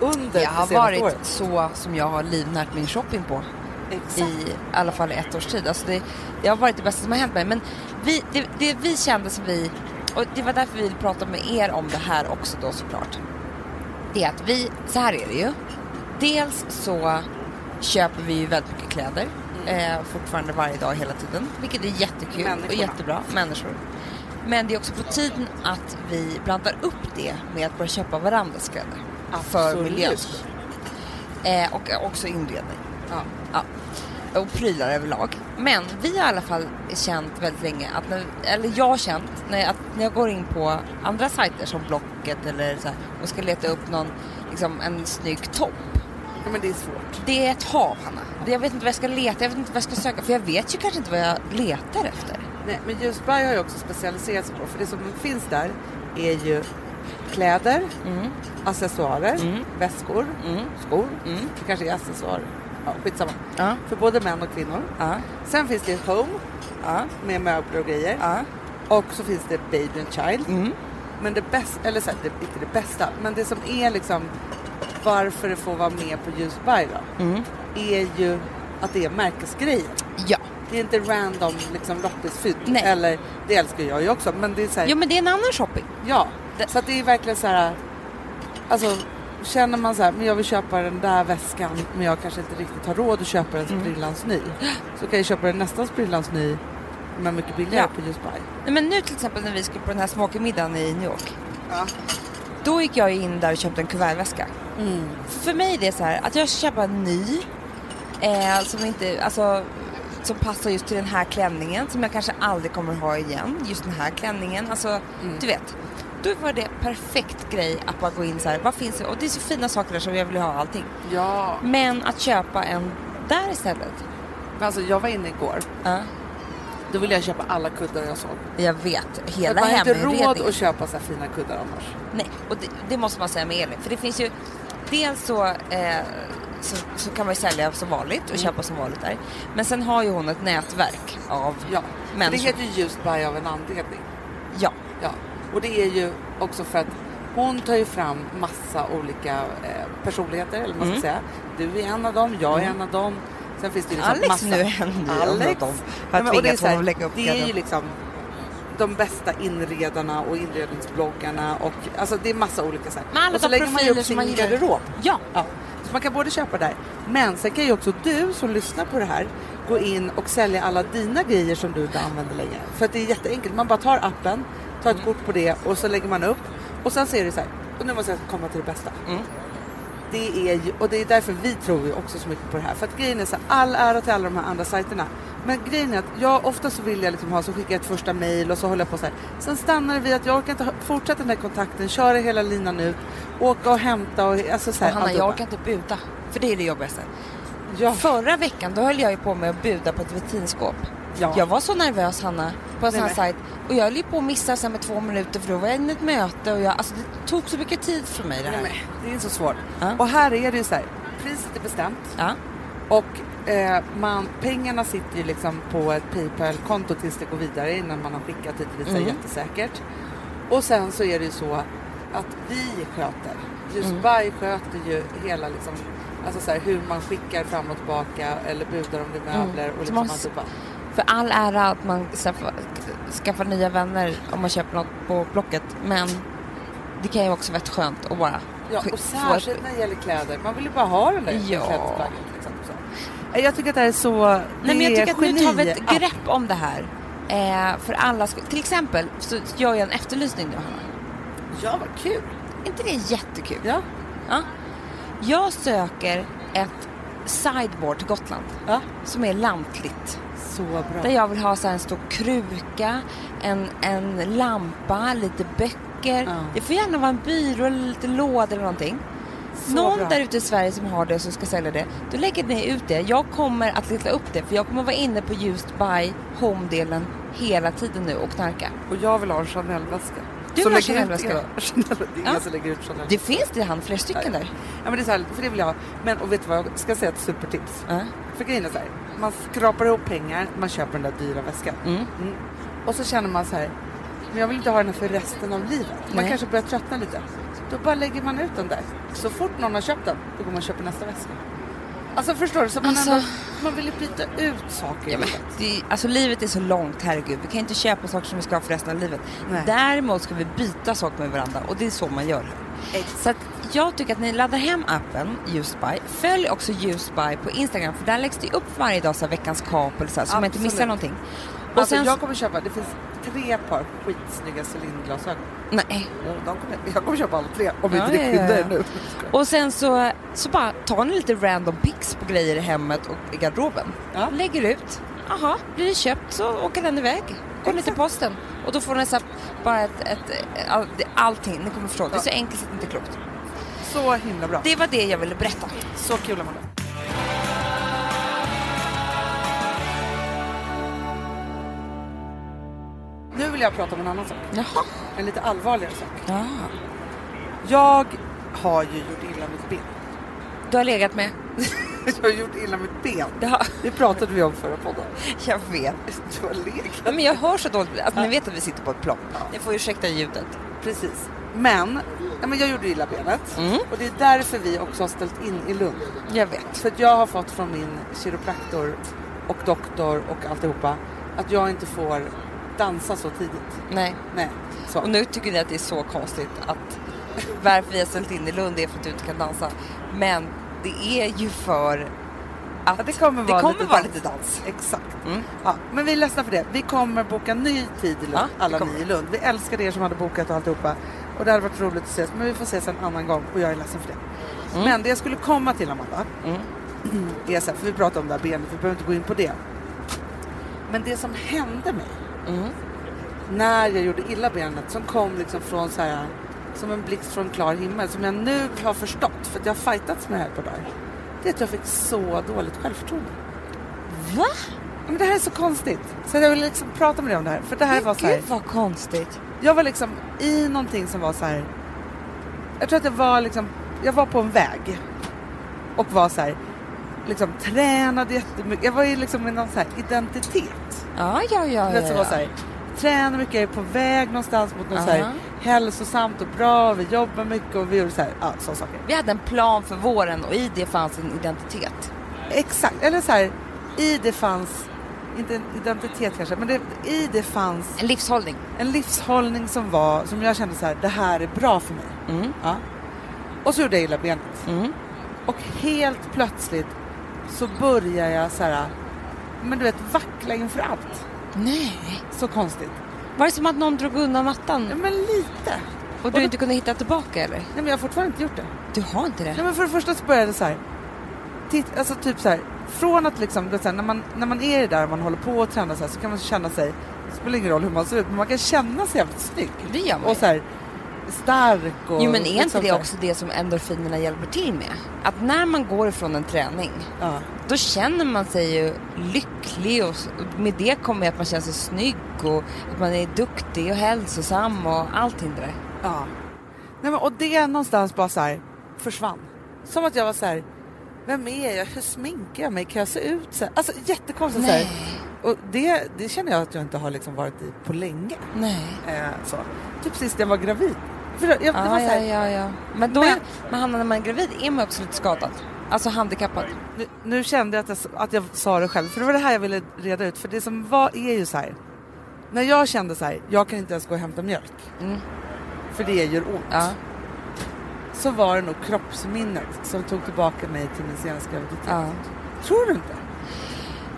Under det har varit året. så som jag har livnärt min shopping på. Exakt. i alla fall ett års tid. Alltså det, det har varit det bästa som har hänt mig. Men vi, det, det vi kände som vi, och det var därför vi ville prata med er om det här också då såklart. Det är att vi, så här är det ju. Dels så köper vi ju väldigt mycket kläder. Eh, fortfarande varje dag hela tiden. Vilket är jättekul och Människorna. jättebra. Människor. Men det är också på tiden att vi blandar upp det med att börja köpa varandras kläder. För Absolut. miljöns skull. Eh, och också inredning. Ja. Ja. Och prylar överlag. Men vi har i alla fall känt väldigt länge att, när, eller jag har känt, när, att när jag går in på andra sajter som Blocket eller så här, och ska leta upp någon, liksom en snygg topp. ja, men det är svårt. Det är ett hav, Hanna. Jag vet inte vad jag ska leta, jag vet inte vad jag ska söka, för jag vet ju kanske inte vad jag letar efter. Nej, men just Buy har ju också specialiserat sig på, för det som finns där är ju kläder, Mm. accessoarer, Mm. väskor, Mm. skor. Mm. Det kanske är accessoarer. Ja, skitsamma. Ja. För både män och kvinnor. Ja. Sen finns det Home med möbler och grejer. Och så finns det Baby and Child. Mm. Men det bästa, eller så här, det, inte det bästa, men det som är liksom varför det får vara med på Buy då, Mm. är ju att det är märkesgrejer. Ja. Det är inte random liksom loppisfynd. Eller, det älskar jag ju också, men det är så här, Jo men det är en annan shopping. ja. Det- Så att det är verkligen så här, alltså känner man så här, men jag vill köpa den där väskan, men jag kanske inte riktigt har råd att köpa den Mm. sprillans ny. Så kan jag köpa den nästan sprillans ny, men mycket billigare Ja. på Just Buy. Nej, men nu till exempel när vi skulle på den här smakmiddagen i New York. Ja. Då gick jag in där och köpte en kuvertväska. Mm. För mig är det så här att jag köpa en ny eh, som inte, alltså som passar just till den här klänningen som jag kanske aldrig kommer ha igen. Just den här klänningen. Alltså, Mm. du vet. Då var det perfekt grej att bara gå in så här, vad finns det? Och det är så fina saker där som jag vill ha allting. Ja, Men att köpa en där istället. men alltså jag var inne igår. Ja, Då ville jag köpa alla kuddar jag såg. jag vet. Hela man har inte råd heminredningen. att köpa så här fina kuddar annars. Nej, och det, det måste man säga med Elin. För det finns ju, dels så, eh, så, så kan man ju sälja som vanligt och Mm. köpa som vanligt där. Men sen har ju hon ett nätverk av Ja, för det människor. heter ju Just Buy av en anledning. Ja, Ja, och det är ju också för att hon tar ju fram massa olika eh, personligheter, eller vad man ska Mm. säga. Du är en av dem, jag är en av dem. Sen finns det ju liksom Alex massa... nu är en ny Alex. av dem. Har det är tvingat här, honom att lägga upp Det är ju liksom de bästa inredarna och inredningsbloggarna och alltså det är massa olika så här. Och så lägger man ju upp sin garderob. Ja, Ja, så man kan både köpa där. Men sen kan ju också du som lyssnar på det här gå in och sälja alla dina grejer som du inte använder längre. För att det är jätteenkelt. Man bara tar appen, tar ett kort på det och så lägger man upp. Och sen ser det så här. Och nu måste jag komma till det bästa. Mm. Det är ju, och det är därför vi tror ju också så mycket på det här. För att grejen är så här, all ära till alla de här andra sajterna. Men grejen är att jag ofta så vill jag liksom ha, så skickar jag ett första mail och så håller jag på så här. Sen stannar det vid att jag orkar inte fortsätta den här kontakten, köra hela linan ut, åka och hämta och alltså så här. och Hanna jag orkar inte buda. För det är det jobbigaste. Ja. Förra veckan då höll jag ju på med att buda på ett vitrinskåp. Ja. Jag var så nervös Hanna på en sån här sajt. Och jag höll på att missa sen med två minuter för då var jag inne i ett möte och jag, alltså det tog så mycket tid för mig det här. Nej, det är så svårt. Ja. Och här är det ju så här, priset är bestämt Ja. och eh, man, pengarna sitter ju liksom på ett Paypal-konto tills det går vidare innan man har skickat dit det är Mm. jättesäkert. Och sen så är det ju så att vi sköter, just Mm. Sköter ju hela liksom, alltså så här, hur man skickar fram och tillbaka eller budar om det är möbler och Så liksom man-. För all ära att man skaffar, skaffar nya vänner om man köper något på Blocket. Men det kan ju också vara skönt att bara Ja, och särskilt när det gäller kläder. Man vill ju bara ha den där Ja. klädesplagget. Liksom, så. Eh, Jag tycker att det här är så... Nej, men jag det tycker att nu tar vi ett grepp om det här. Eh, för alla skull. Till exempel så gör jag en efterlysning nu Hanna. Ja, vad kul. Inte det jättekul? Ja. Ja. Jag söker ett sideboard till Gotland ja. som är lantligt. Så bra. Där jag vill ha så en stor kruka, en, en lampa, lite böcker. Ja. Det får gärna vara en byrå eller lite låda eller någonting. Så Någon bra. där ute i Sverige som har det som ska sälja det, då lägger ni ut det. Jag kommer att leta upp det för jag kommer vara inne på just buy home-delen hela tiden nu och knarka. Och jag vill ha en Chanel-väska. Du som lägger ut era- Ja. som lägger ut Chanel. Det finns det han flera stycken där. Ja men det är så här, för det vill jag ha. Men och vet du vad, jag ska säga ett supertips. Ja. För grejen är så här, man skrapar ihop pengar, man köper den där dyra väskan. Mm. Mm. Och så känner man så här, men jag vill inte ha den här för resten av livet. Man Nej. kanske börjar tröttna lite. Då bara lägger man ut den där. Så fort någon har köpt den, då går man och köper nästa väska. Alltså förstår du? Så man, Alltså- ändå, man vill ju byta ut saker Ja, men, det, alltså livet är så långt, herregud. Vi kan inte köpa saker som vi ska ha för resten av livet. Nej. Däremot ska vi byta saker med varandra och det är så man gör. Så att jag tycker att ni laddar hem appen Used By. Följ också Used By på Instagram för där läggs det upp varje dag så här, veckans kap eller så, här, så man inte missar någonting. Och Alltså, sen, jag kommer köpa, det finns tre par skitsnygga cylindglasögon. nej. Ja, De kommer, jag kommer köpa alla tre om Ja, inte ja, skyndar ja, ja. nu. Och sen så, så bara tar ni lite random pics på grejer i hemmet och i garderoben. Ja. Lägger ut. Jaha, blir det köpt så åker den iväg. Går ni till posten. Och då får ni så här, bara ett, ett, all, allting. Ni kommer förstå. Det är så enkelt så det är inte klokt. Så himla bra. Det var det jag ville berätta. Så kul Amanda. Nu vill jag prata om en annan sak. Jaha. En lite allvarligare sak. Ja. Jag har ju gjort illa mitt ben. Du har legat med? Jag har gjort illa mitt ben. Ja, Det pratade vi om förra podden. jag vet. Du har legat. Ja, men jag hör så dåligt. Alltså, ni vet att vi sitter på ett plan. Ni får ursäkta ljudet. Precis. Men, ja, men jag gjorde illa benet. Mm. Och det är därför vi också har ställt in i Lund. Jag vet. För att jag har fått från min kiropraktor och doktor och alltihopa att jag inte får dansa så tidigt. Nej. Nej, så. Och nu tycker ni att det är så konstigt att varför vi har ställt in i Lund är för att du inte kan dansa. Men det är ju för att Ja, det kommer vara, kommer lite, vara dans. lite dans. Exakt. Mm. Ja, men vi är ledsna för det. Vi kommer boka ny tid i Lund, Ja, det alla ni i Lund. Vi älskar er som hade bokat och alltihopa. Och det hade varit roligt att ses, men vi får ses en annan gång och jag är ledsen för det. Mm. Men det jag skulle komma till Amanda, Mm. är så här, för vi pratade om det här benet, vi behöver inte gå in på det. Men det som hände mig Mm. när jag gjorde illa benet som kom liksom från så här som en blixt från klar himmel som jag nu har förstått för att jag har fightats med det här på dagar. Det är att jag fick så dåligt självförtroende. Va? Men det här är så konstigt. Så jag vill liksom prata med dig om det här. För det här var så här, Gud vad konstigt. jag var liksom i någonting som var så här. Jag tror att jag var liksom, jag var på en väg. Och var så här, liksom tränade jättemycket. Jag var ju liksom i någon så här identitet. Ja, ja, ja. Ja, var så här, tränar mycket, jag är på väg någonstans mot något så här Aha. hälsosamt och bra, vi jobbar mycket och vi gjorde så här, ja sådana saker. Vi hade en plan för våren och i det fanns en identitet. Exakt, eller så här, i det fanns, inte en identitet kanske, men det, i det fanns En livshållning. en livshållning som var, som jag kände så här, det här är bra för mig. Mm. Ja. Och så gjorde jag illa benet. Mm. Och helt plötsligt så börjar jag så här, men du vet, vackla inför allt. Nej. Så konstigt. Var det som att någon drog undan Ja, mattan men lite. och du inte kunde hitta tillbaka eller? Nej, men jag har fortfarande inte gjort det. Du har inte det? Nej, men för det första så började det så här. Titt, alltså typ så här. Från att liksom, du vet, när, man, när man är där och man håller på och tränar så här så kan man känna sig, det spelar ingen roll hur man ser ut, men man kan känna sig jävligt snygg. Det gör man Och så här stark och... Jo men är inte liksom det så här- också det som endorfinerna hjälper till med? Att när man går ifrån en träning Ja. då känner man sig ju lycklig och med det kommer att man känner sig snygg och att man är duktig och hälsosam och allting det där. ja. Nej, men, och det någonstans bara så här försvann. Som att jag var så här, vem är jag? Hur sminkar jag mig? Kan jag se ut så här? Alltså jättekonstigt så här. Och det, det känner jag att jag inte har liksom varit i på länge. Nej. Eh, så. Typ sist jag var gravid. För jag, det var Ja, så här, ja, ja, ja. Men då Men- är, men Hanna, när man är gravid är man också lite skadad. Alltså handikappad. Nu, nu kände jag att, jag att jag sa det själv, för det var det här jag ville reda ut. För det som var är ju så här. När jag kände så här, jag kan inte ens gå och hämta mjölk. Mm. För det gör ont. Ja. Så var det nog kroppsminnet som tog tillbaka mig till min senaste graviditet. ja. Tror du inte?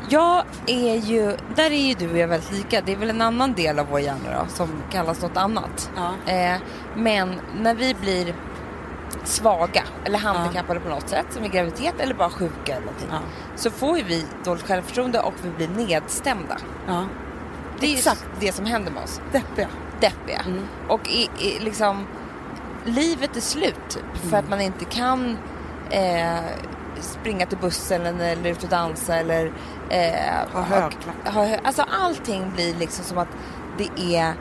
Jag är ju, där är ju du och jag väldigt lika. Det är väl en annan del av vår hjärna då, som kallas något annat. Ja. Eh, men när vi blir svaga eller handikappade på något sätt, som i graviditet eller bara sjuka eller någonting, Ja. så får ju vi dåligt självförtroende och vi blir nedstämda. ja. Det är Exakt. det som händer med oss. Deppiga. Deppiga. Mm. Och i, i, liksom, livet är slut typ, för Mm. att man inte kan eh, springa till bussen eller ut och dansa eller eh, Ha högklackat. ha Alltså allting blir liksom som att det är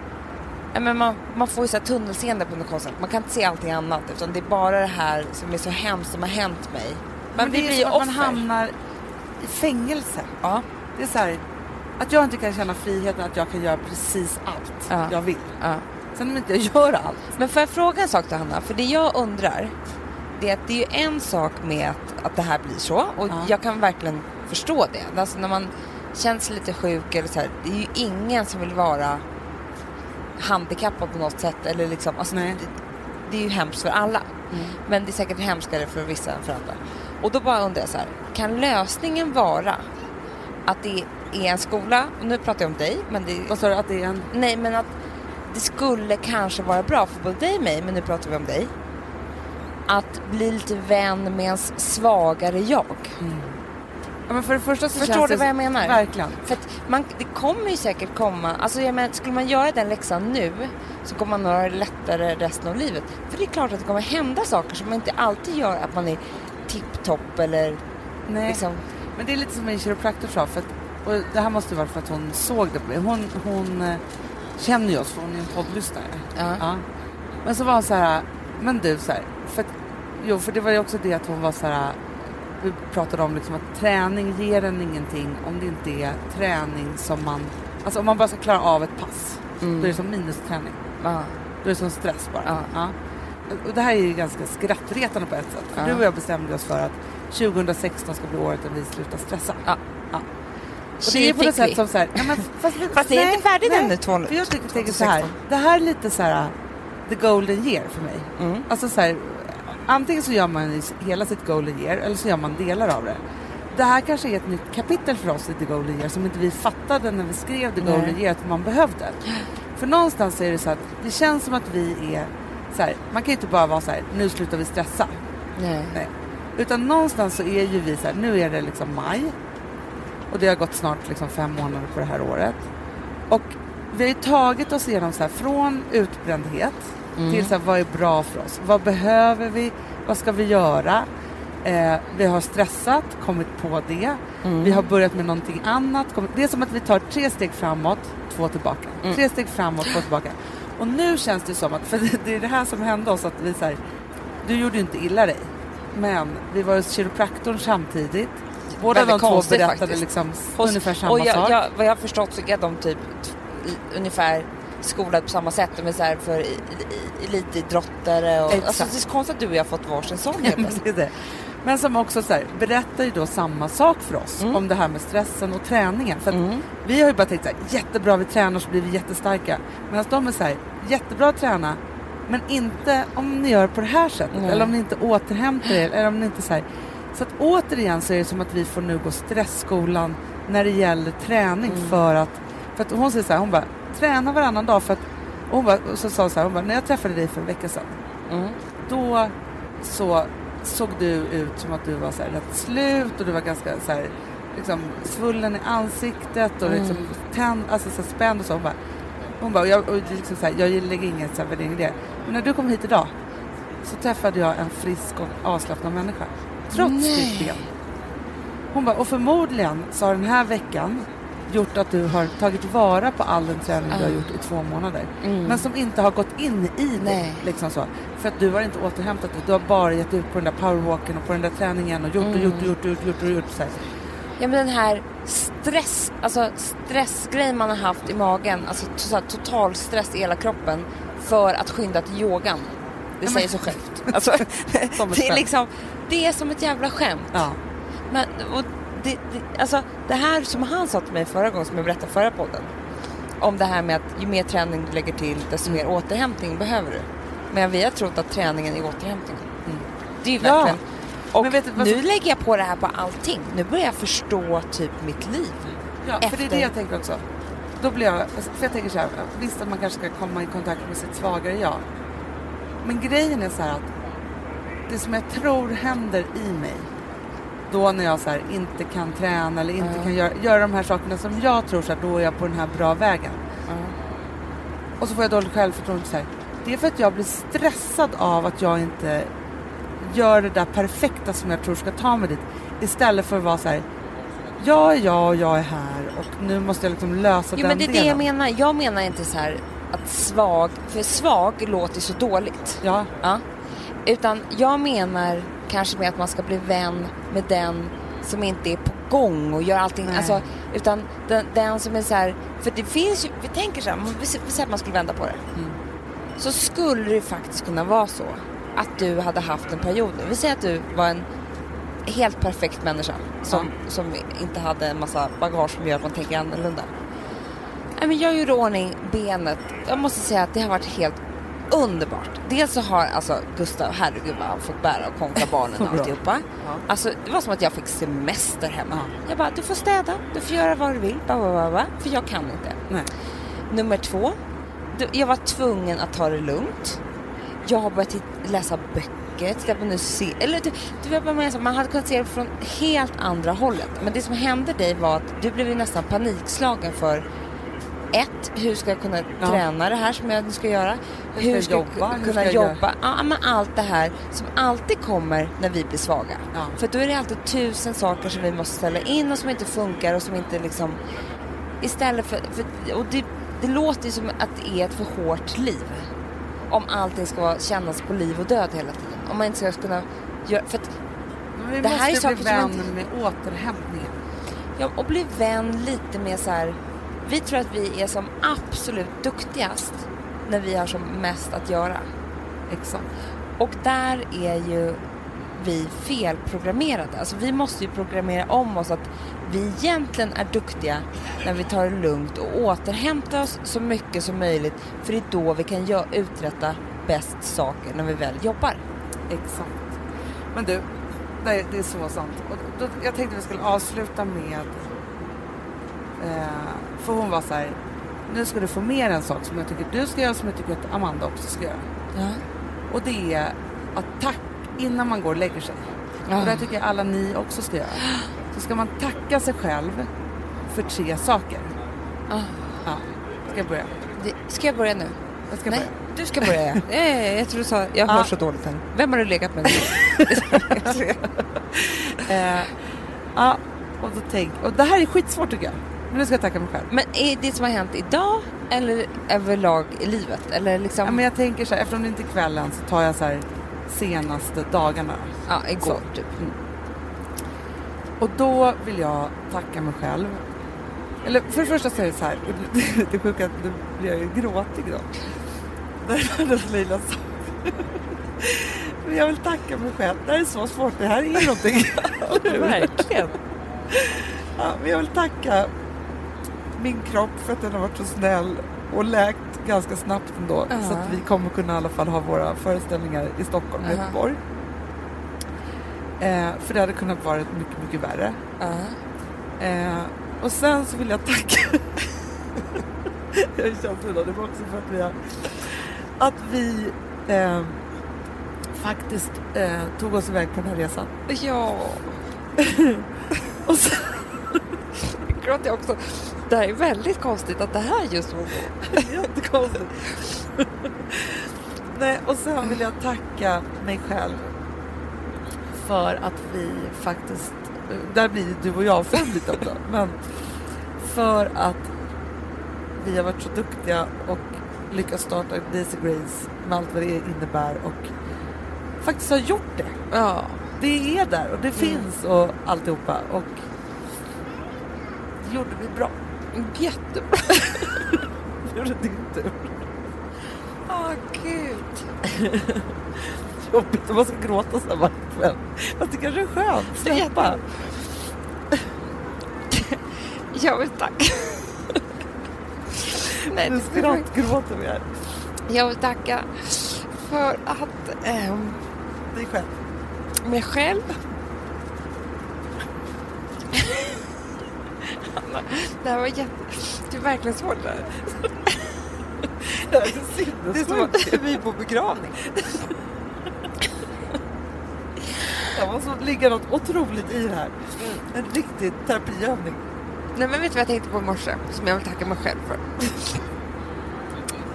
men man, man får ju så här tunnelseende på något konstigt Man kan inte se allting annat utan det är bara det här som är så hemskt som har hänt mig. Men, det blir är som att man offer. hamnar i fängelse. Ja, Det är så här, att jag inte kan känna friheten att jag kan göra precis allt Ja. jag vill. ja. Sen om inte jag gör allt. Men får jag fråga en sak då Hanna? För det jag undrar, det det är ju en sak med att, att det här blir så och Ja. jag kan verkligen förstå det. Alltså när man känner sig lite sjuk eller så här, det är ju ingen som vill vara handikappad på något sätt eller liksom, alltså Nej. det, det är ju hemskt för alla. Men det är säkert hemskare för vissa än för andra. Och då bara undrar jag så här, kan lösningen vara att det är en skola, och nu pratar jag om dig, men det, Vad sa du? Att det är en... Nej, men att det skulle kanske vara bra för både dig och mig, men nu pratar vi om dig. Att bli lite vän med ens svagare jag. Ja, men för det första så Förstår känns du vad jag menar? Verkligen. För man, det kommer ju säkert komma, alltså jag menar, skulle man göra den läxan nu så kommer man ha det lättare resten av livet. För det är klart att det kommer hända saker som inte alltid gör att man är tipptopp eller Nej. liksom... Men det är lite som min kiropraktor sa. För att, och det här måste ju vara för att hon såg det på mig. Hon, hon eh, känner ju oss för hon är en poddlyssnare. Ja. Men så var hon så här, men du så här, för att, jo för det var ju också det att hon var så här, vi pratade om liksom att träning ger en ingenting om det inte är träning som man, alltså om man bara ska klara av ett pass, Mm. då är det som minusträning. Ja. Då är det som stress bara. Ja. Och det här är ju ganska skrattretande på ett sätt. För Ja. du och jag bestämde oss för att 2016 ska bli året då vi slutar stressa. Ja. Och det är på något vi. sätt som så här, ja, men, fast, Fast det är nej, inte färdigt nej. ännu, jag tycker, tänker så här, 2016. det här är lite så här the golden year för mig. Mm. Alltså så här, antingen så gör man hela sitt golden year eller så gör man delar av det. Det här kanske är ett nytt kapitel för oss i The Golden Year som inte vi fattade när vi skrev The Nej. Golden Year att man behövde. För någonstans är det så att det känns som att vi är så här, man kan ju inte bara vara så här, nu slutar vi stressa. Nej. Nej. Utan någonstans så är ju vi så här, nu är det liksom maj och det har gått snart liksom fem månader på det här året. Och vi har ju tagit oss igenom så här, från utbrändhet Mm. till så här, vad är bra för oss? Vad behöver vi? Vad ska vi göra? Eh, vi har stressat, kommit på det. Mm. Vi har börjat med någonting annat. Det är som att vi tar tre steg framåt, två tillbaka. Mm. Tre steg framåt, två tillbaka. Och nu känns det som att, för det, är det här som hände oss, att vi så här, du gjorde ju inte illa dig. Men vi var hos kiropraktorn samtidigt. Båda de två berättade faktiskt. liksom Hos- ungefär samma och jag, sak. Jag, vad jag har förstått så är de typ ungefär skolade på samma sätt. De är så här för elitidrottare och... Exakt. Alltså, det är så konstigt att du och jag har fått varsin sån helt Men som också så här, berättar ju då samma sak för oss Mm. om det här med stressen och träningen. För Mm. vi har ju bara tänkt så här, jättebra vi tränar så blir vi jättestarka. Medan de är så här, jättebra att träna men inte om ni gör på det här sättet Nej. eller om ni inte återhämtar er eller om ni inte så här. Så att återigen så är det som att vi får nu gå stressskolan när det gäller träning Mm. för att, för att hon säger så här, hon bara träna varannan dag för att och hon bara, och så sa hon så här, hon bara, när jag träffade dig för en vecka sedan Mm. då så såg du ut som att du var så här rätt slut och du var ganska så här, liksom, svullen i ansiktet och liksom Mm. tänd, alltså så här, spänd och så. Hon bara, hon bara och jag, och liksom så här, jag lägger ingen så här värdering i det. Men när du kom hit idag så träffade jag en frisk och avslappnad människa. Trots Nej. ditt ben. Hon bara, och förmodligen så har den här veckan gjort att du har tagit vara på all den träning du har gjort i två månader. Mm. Men som inte har gått in i dig. Liksom så. För att du har inte återhämtat dig. Du har bara gett ut på den där powerwalken och på den där träningen och gjort och Mm. gjort och gjort och gjort, gjort, och gjort så här. Ja men den här stress, alltså stressgrejen man har haft i magen, alltså så total stress i hela kroppen för att skynda till yogan. Det Ja, säger men- sig självt. Alltså, det är liksom, det är som ett jävla skämt. Ja. Men, och det, det, alltså, det här som han sa till mig förra gången, som jag berättade förra podden, om det här med att ju mer träning du lägger till, desto mer återhämtning behöver du. Men vi har trott att träningen är återhämtningen. Mm. Det är ju Ja. verkligen... Och Men vet du nu lägger jag på det här på allting. Nu börjar jag förstå typ mitt liv. ja, för det är det Efter- jag tänker också. Då blir jag, för jag tänker så här, visst att man kanske ska komma i kontakt med sitt svagare jag. Men grejen är så här att det som jag tror händer i mig då när jag så här, inte kan träna eller inte Ja. kan göra, göra de här sakerna som jag tror så här, då är jag på den här bra vägen. Och så får jag dåligt självförtroende. Så här. Det är för att jag blir stressad av att jag inte gör det där perfekta som jag tror ska ta mig dit. Istället för att vara så här, jag är jag och jag är här och nu måste jag liksom lösa Jo den men det är det delen. jag menar. Jag menar inte så här att svag, för svag låter så dåligt. Ja. Ja. Utan jag menar kanske med att man ska bli vän med den som inte är på gång och gör allting. Nej. Alltså, utan den, den som är så här, för det finns ju, vi tänker så här, vi sä- vi säger att man skulle vända på det. Mm. Så skulle det faktiskt kunna vara så att du hade haft en period nu. Vi säger att du var en helt perfekt människa som, som inte hade en massa bagage som gör att man tänker annorlunda. Nej, men jag gjorde ordning benet. Jag måste säga att det har varit helt underbart. Dels så har alltså Gustav, herregud vad han fått bära och konka barnen och alltihopa. Ja. Alltså det var som att jag fick semester hemma. Ja. Jag bara, du får städa, du får göra vad du vill, ba, ba, ba, för jag kan inte. Nej. Nummer två, jag var tvungen att ta det lugnt. Jag har börjat läsa böcker, titta på musik. Eller du, du vet menar, man hade kunnat se det från helt andra hållet. Men det som hände dig var att du blev ju nästan panikslagen för ett, hur ska jag kunna Ja. träna det här som jag nu ska göra? Hur ska jag ska jag jobba? Hur kunna jag jobba? Ja, men allt det här som alltid kommer när vi blir svaga. Ja. För då är det alltid tusen saker som vi måste ställa in och som inte funkar och som inte liksom... Istället för... för och det, det låter ju som att det är ett för hårt liv. Om allting ska vara, kännas på liv och död hela tiden. Om man inte ska kunna göra... För att, vi Det här är måste saker bli som vän inte- med återhämtningen. ja, och bli vän lite med så här... Vi tror att vi är som absolut duktigast när vi har som mest att göra. Exakt. Och där är ju vi felprogrammerade. Alltså vi måste ju programmera om oss att vi egentligen är duktiga när vi tar det lugnt och återhämtar oss så mycket som möjligt. För det är då vi kan uträtta bäst saker när vi väl jobbar. Exakt. Men du, det är, det är så sant. Och då, jag tänkte vi skulle avsluta med... Eh, för hon var så här, nu ska du få mer en sak som jag tycker du ska göra som jag tycker att Amanda också ska göra. Ja. Och det är att tack innan man går och lägger sig. Ja. Och det tycker jag alla ni också ska göra. Så ska man tacka sig själv för tre saker. Ah. Ja, ska jag börja? Det, ska jag börja nu? Jag ska Nej, börja. du ska börja. ja. ja, ja, ja, jag tror du sa, jag hör Ja. så dåligt här. Vem har du legat med? Eh, ja, och då tänk, och det här är skitsvårt tycker jag. Men nu ska jag tacka mig själv. Men är det som har hänt idag eller överlag i livet? Eller liksom, Ja, men jag tänker så här, eftersom det inte är kvällen så tar jag så här senaste dagarna. ja, igår Så. typ. Och då vill jag tacka mig själv. Eller för det första så är det så här, det är sjukt att nu blir jag ju gråtig då. Det är det Leila sa. Men jag vill tacka mig själv. Det här är så svårt, det här är någonting. Verkligen. Ja, men jag vill tacka min kropp för att den har varit så snäll och läkt ganska snabbt ändå. Ja. Så att vi kommer kunna i alla fall ha våra föreställningar i Stockholm och Aha. Göteborg. Eh, för det hade kunnat vara mycket, mycket värre. Ja. Eh, och sen så vill jag tacka... jag känt det idag, det var också för att vi har... Att vi eh, faktiskt eh, tog oss iväg på den här resan. Ja. Och sen, Gråter jag också. Det här är väldigt konstigt att det här just var Jättekonstigt. Nej, och sen vill jag tacka mig själv för att vi faktiskt, där blir du och jag lite också, men för att vi har varit så duktiga och lyckats starta Daisy Grace med allt vad det innebär och faktiskt har gjort det. Ja. Det är där och det finns och alltihopa och det gjorde vi bra. Jättebra. Det gjorde din tur. Åh, gud. jobbigt om man ska gråta så här varje kväll. Fast det kanske är skönt. Det är Släppa. Jag vill tacka. Nej, Nu det var- skrattgråter vi här. jag vill tacka för att ehm, Dig själv. mig själv. Anna, det här var jätte... Det är verkligen svårt. Det, här. Det är det är som att vi är på begravning. Det måste ligga något otroligt i det här. En riktig terapiövning. Nej men vet du vad jag tänkte på i morse? Som jag vill tacka mig själv för.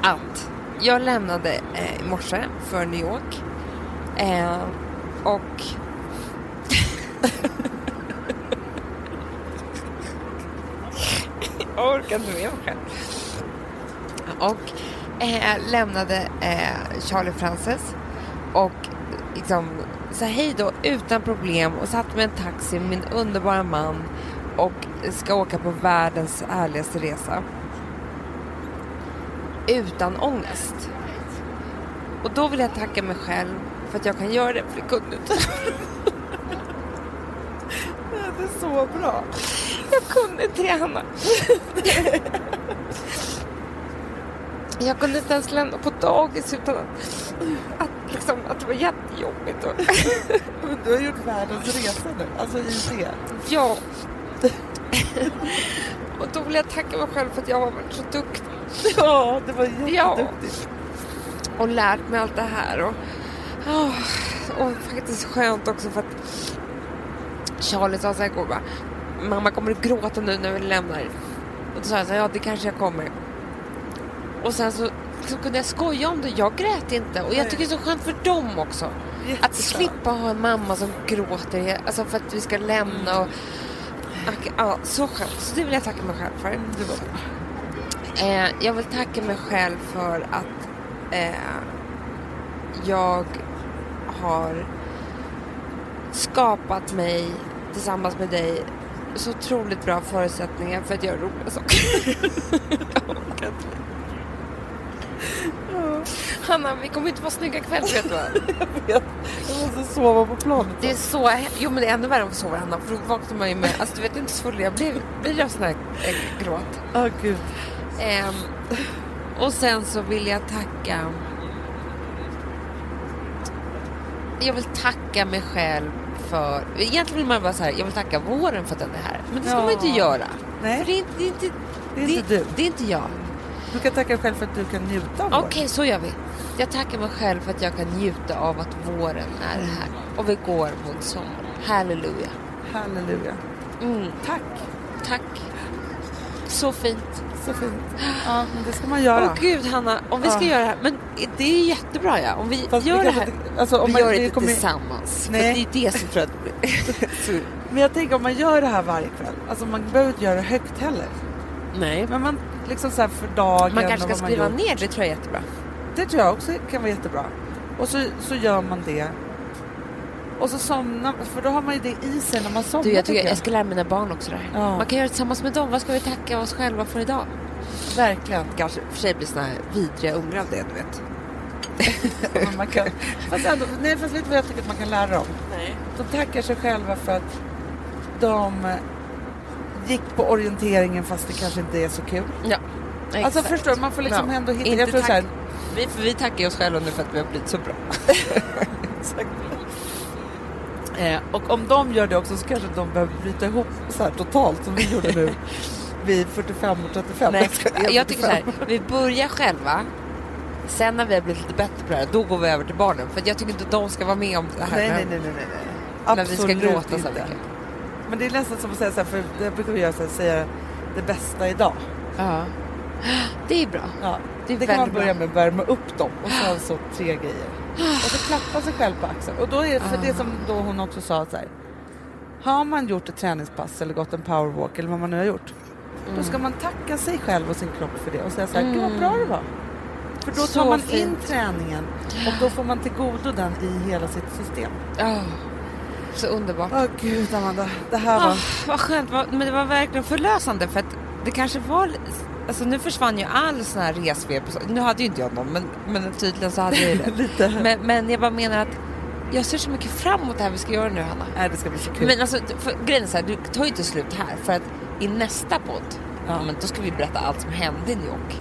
Att jag lämnade eh, i morse för New York. Eh, och... jag orkar inte med mig själv. Och eh, lämnade eh, Charlie Frances och liksom sa hej då utan problem och satt med en taxi med min underbara man och ska åka på världens härligaste resa. Utan ångest. Och då vill jag tacka mig själv för att jag kan göra det, för det kunde inte. Det är så bra. Jag kunde Hanna. Jag kunde inte ens lämna på dagis utan att, att, liksom, att det var jättejobbigt. Och, du har gjort världens resa nu, alltså i det. ja. Och då vill jag tacka mig själv för att jag har varit så duktig Ja, det var Ja. jätteduktigt. och lärt mig allt det här. Och, åh, och faktiskt skönt också för att Charlie sa så här igår bara, mamma kommer du gråta nu när vi lämnar? Och då sa jag så här, ja det kanske jag kommer. Och sen så, så kunde jag skoja om det, jag grät inte. Och jag tycker det är så skönt för dem också. Att Jätteskönt. slippa ha en mamma som gråter alltså för att vi ska lämna. Och, och, ja, så skönt. Så det vill jag tacka mig själv för. Det var bra. Eh, jag vill tacka mig själv för att eh, jag har skapat mig tillsammans med dig så otroligt bra förutsättningar för att göra roliga saker. Jag. Hanna, vi kommer inte vara snygga ikväll vet du va? Jag måste sova på planet. Det är så, jo men det är ännu värre om vi sover Hanna för då vaknar man ju med, alltså du vet inte så full jag blir, blir jag sån här eh, gråt. Åh gud. Ehm, och sen så vill jag tacka... Jag vill tacka mig själv för... Egentligen vill man bara så här, jag vill tacka våren för att den är här. Men det ska Ja. man inte göra. Nej. För det är inte, det är inte, Det är inte du. Det är inte jag. Du kan tacka dig själv för att du kan njuta av Okej, så gör vi. Jag tackar mig själv för att jag kan njuta av att våren är här. Och vi går mot sommar. Halleluja. våren. Halleluja. Mm, Tack. tack. Så fint. Så fint. Ja, det ska man göra. Åh gud Hanna, om vi ska Ja. göra det här. Men det är jättebra ja. Om vi Fast gör vi det här. inte- Alltså, om vi man, gör det inte kommer- tillsammans. Nej. Det är det som tror att så, Men jag tänker om man gör det här varje kväll. Alltså man behöver inte göra det högt heller. Nej. Men man liksom så här för dagen. Man kanske ska skriva ner det tror jag är jättebra. Det tror jag också kan vara jättebra. Och så, så gör man det. Och så somnar för då har man ju det i sig när man somnar. Du, jag, tycker tycker, jag ska lära mina barn också det. Ja. Man kan göra det tillsammans med dem. Vad ska vi tacka oss själva för idag? Verkligen. Kanske för sig blir såna här vidriga ungar av det, du vet. Men man kan, fast ändå, nej, fast vet du vad jag tycker att man kan lära dem? Nej. De tackar sig själva för att de gick på orienteringen fast det kanske inte är så kul. Ja, Alltså exakt. förstår du, man får liksom Ja. ändå hitta... Inte jag tack- så här, Vi, för vi tackar oss själva nu för att vi har blivit så bra. Exakt. Eh, och om de gör det också så kanske de behöver bryta ihop så här totalt som vi gjorde nu vid 45 och 35. Nej, Jag tycker så här, vi börjar själva. Sen när vi har blivit lite bättre på det här, då går vi över till barnen. För jag tycker inte de ska vara med om det här. Nej, när- nej, nej, nej, nej. nej. När vi ska Absolut gråta så mycket. Men det är nästan som att säga så här, för det brukar vi göra så här, säga det bästa idag. Ja. Det är bra. Ja. Det Det kan man börja med, värma upp dem och sen så tre grejer. Och så klappa sig själv på axeln. Och då är det för det som då hon också sa så här. Har man gjort ett träningspass eller gått en powerwalk eller vad man nu har gjort. Då ska man tacka sig själv och sin kropp för det och säga så här, gud vad bra det var. För då tar Så man in fint. träningen och då får man till godo den i hela sitt system. Ja. Så underbart. Åh gud Amanda, det här var... Ah, vad skönt, men det var verkligen förlösande för att det kanske var... Alltså nu försvann ju all sån här resfeber. Nu hade ju inte jag någon men, men tydligen så hade jag ju det. Lite. Men, men jag bara menar att jag ser så mycket fram emot det här vi ska göra nu Hanna. Nej, det ska bli så kul. Men alltså, för, grejen är så här, du tar ju inte slut här för att i nästa podd, ja. men då ska vi berätta allt som hände i New York.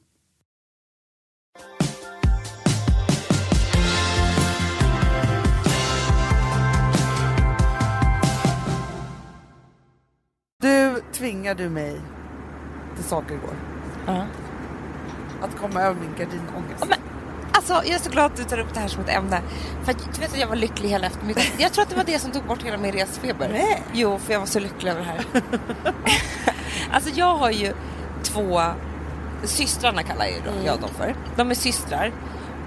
Du tvingar du mig till saker igår. Att komma över min gardinångest. Men, alltså, jag är så glad att du tar upp det här som ett ämne. För att, du vet att jag var lycklig hela eftermiddagen. Jag tror att det var det som tog bort hela min resfeber. Nej. Jo, för jag var så lycklig över det här. alltså jag har ju två, systrarna kallar jag, Mm. jag dem för. De är systrar.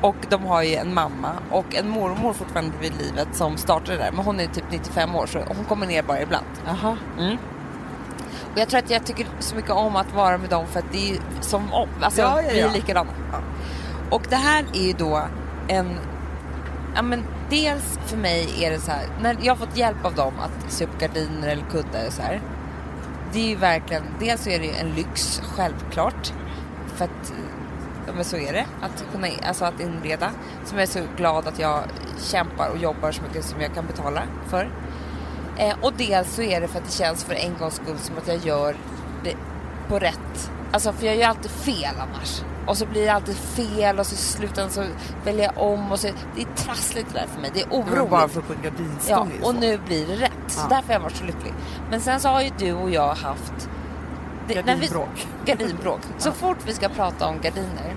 Och de har ju en mamma och en mormor fortfarande vid livet som startade där. Men hon är typ 95 år så hon kommer ner bara ibland. Jaha. Mm. Och jag tror att jag tycker så mycket om att vara med dem för att det är som om, alltså Ja, ja, vi är ja. likadana. Och det här är ju då en, ja men dels för mig är det så här, när jag har fått hjälp av dem att sy upp gardiner eller kuddar och så här. Det är ju verkligen, dels så är det ju en lyx, självklart. För att Ja, men så är det, att, kunna, alltså att inreda. Som jag är så glad att jag kämpar och jobbar så mycket som jag kan betala för. Eh, och dels så är det för att det känns för en gångs skull som att jag gör det på rätt... Alltså för jag gör alltid fel annars. Och så blir det alltid fel och så i slutändan så väljer jag om och så... Det är trassligt det där för mig. Det är oroligt. Bara för att få en gardinstång Ja, och nu blir det rätt. Så Ja. därför har jag varit så lycklig. Men sen så har ju du och jag haft... det- när vi- Gardinbråk. Gardinbråk. Så fort vi ska prata om gardiner,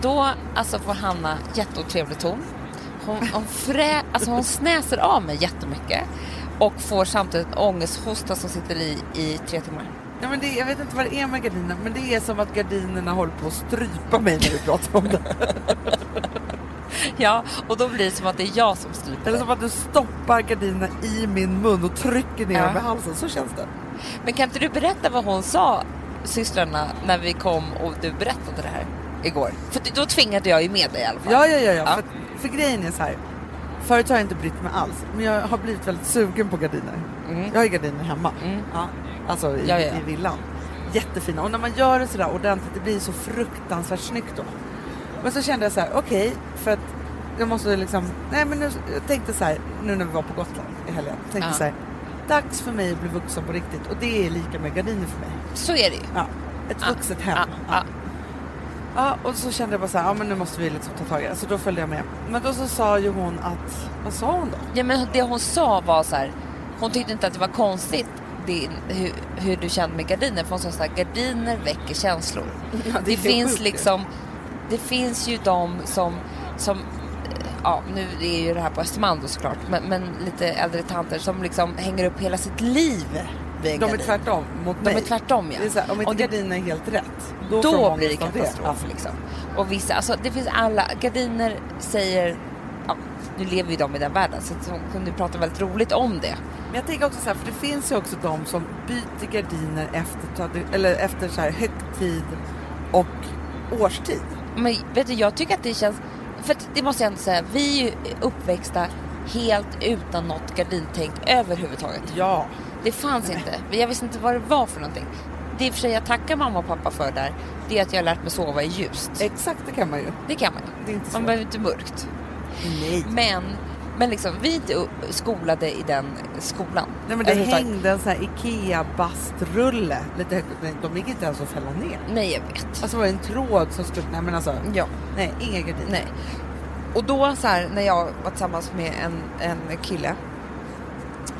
då alltså får Hanna jätteotrevlig ton. Hon, hon, frä, alltså hon snäser av mig jättemycket och får samtidigt ångesthosta som sitter i i tre timmar. Ja, men det, jag vet inte vad det är med gardinerna, men det är som att gardinerna håller på att strypa mig när vi pratar om det. Ja, och då blir det som att det är jag som på Eller som att du stoppar gardinerna i min mun och trycker ner Ja. dem i halsen. Så känns det. Men kan inte du berätta vad hon sa, systrarna, när vi kom och du berättade det här igår? För då tvingade jag ju med dig i alla fall. Ja, ja, ja. ja. Ja. För, för grejen är så här. Förut har jag inte brytt mig alls, men jag har blivit väldigt sugen på gardiner. Mm. Jag har ju gardiner hemma. Mm. Ja, alltså i, Ja, ja, i villan. Jättefina. Och när man gör det sådär ordentligt, det blir så fruktansvärt snyggt då. Men så kände jag så här, okej, för att jag måste liksom, nej men nu, jag tänkte så här, nu när vi var på Gotland i helgen, tänkte så här, dags för mig att bli vuxen på riktigt och det är lika med gardiner för mig. Så är det ju. Ja, ett vuxet hem. Ja, och så kände jag bara så här, ja men nu måste vi liksom ta tag i det. Så då följde jag med. Men då så sa ju hon att, vad sa hon då? Ja, men det hon sa var så här, hon tyckte inte att det var konstigt din, hur, hur du kände med gardiner. För hon sa så här, gardiner väcker känslor. Ja, det, är finns sjukt ju. liksom, det finns ju de som, som ja nu är ju det här på Östermalm då såklart, men, men lite äldre tanter som liksom hänger upp hela sitt liv en De är tvärtom mot De mig. är tvärtom ja. Det är här, om inte Och det- gardinen är helt rätt, då, då, blir det nästan katastrof. Liksom. Och vissa, alltså, det finns alla, gardiner säger, ja, nu lever ju de i den världen så de kunde prata väldigt roligt om det. Men jag tänker också så här, för det finns ju också de som byter gardiner efter, eller efter så här högtid och årstid. Men vet du, jag tycker att det känns, för det måste jag ändå säga, vi är ju uppväxta helt utan något gardintänk överhuvudtaget. Ja. Det fanns inte. Jag visste inte vad det var för någonting. Det i och för sig jag tackar mamma och pappa för där, det är att jag har lärt mig sova i ljust. Exakt, det kan man ju. Det kan man ju. Det är inte Man behöver inte mörkt. Nej. Men, men liksom, vi är inte skolade i den skolan. Nej men det hängde en sån här Ikea bastrulle lite högt upp. Nej, De gick inte ens att fälla ner. Nej, jag vet. Alltså det var en tråd som skulle... Nej men alltså. Ja. Nej, inga gardiner. Nej. Och då så här, när jag var tillsammans med en, en kille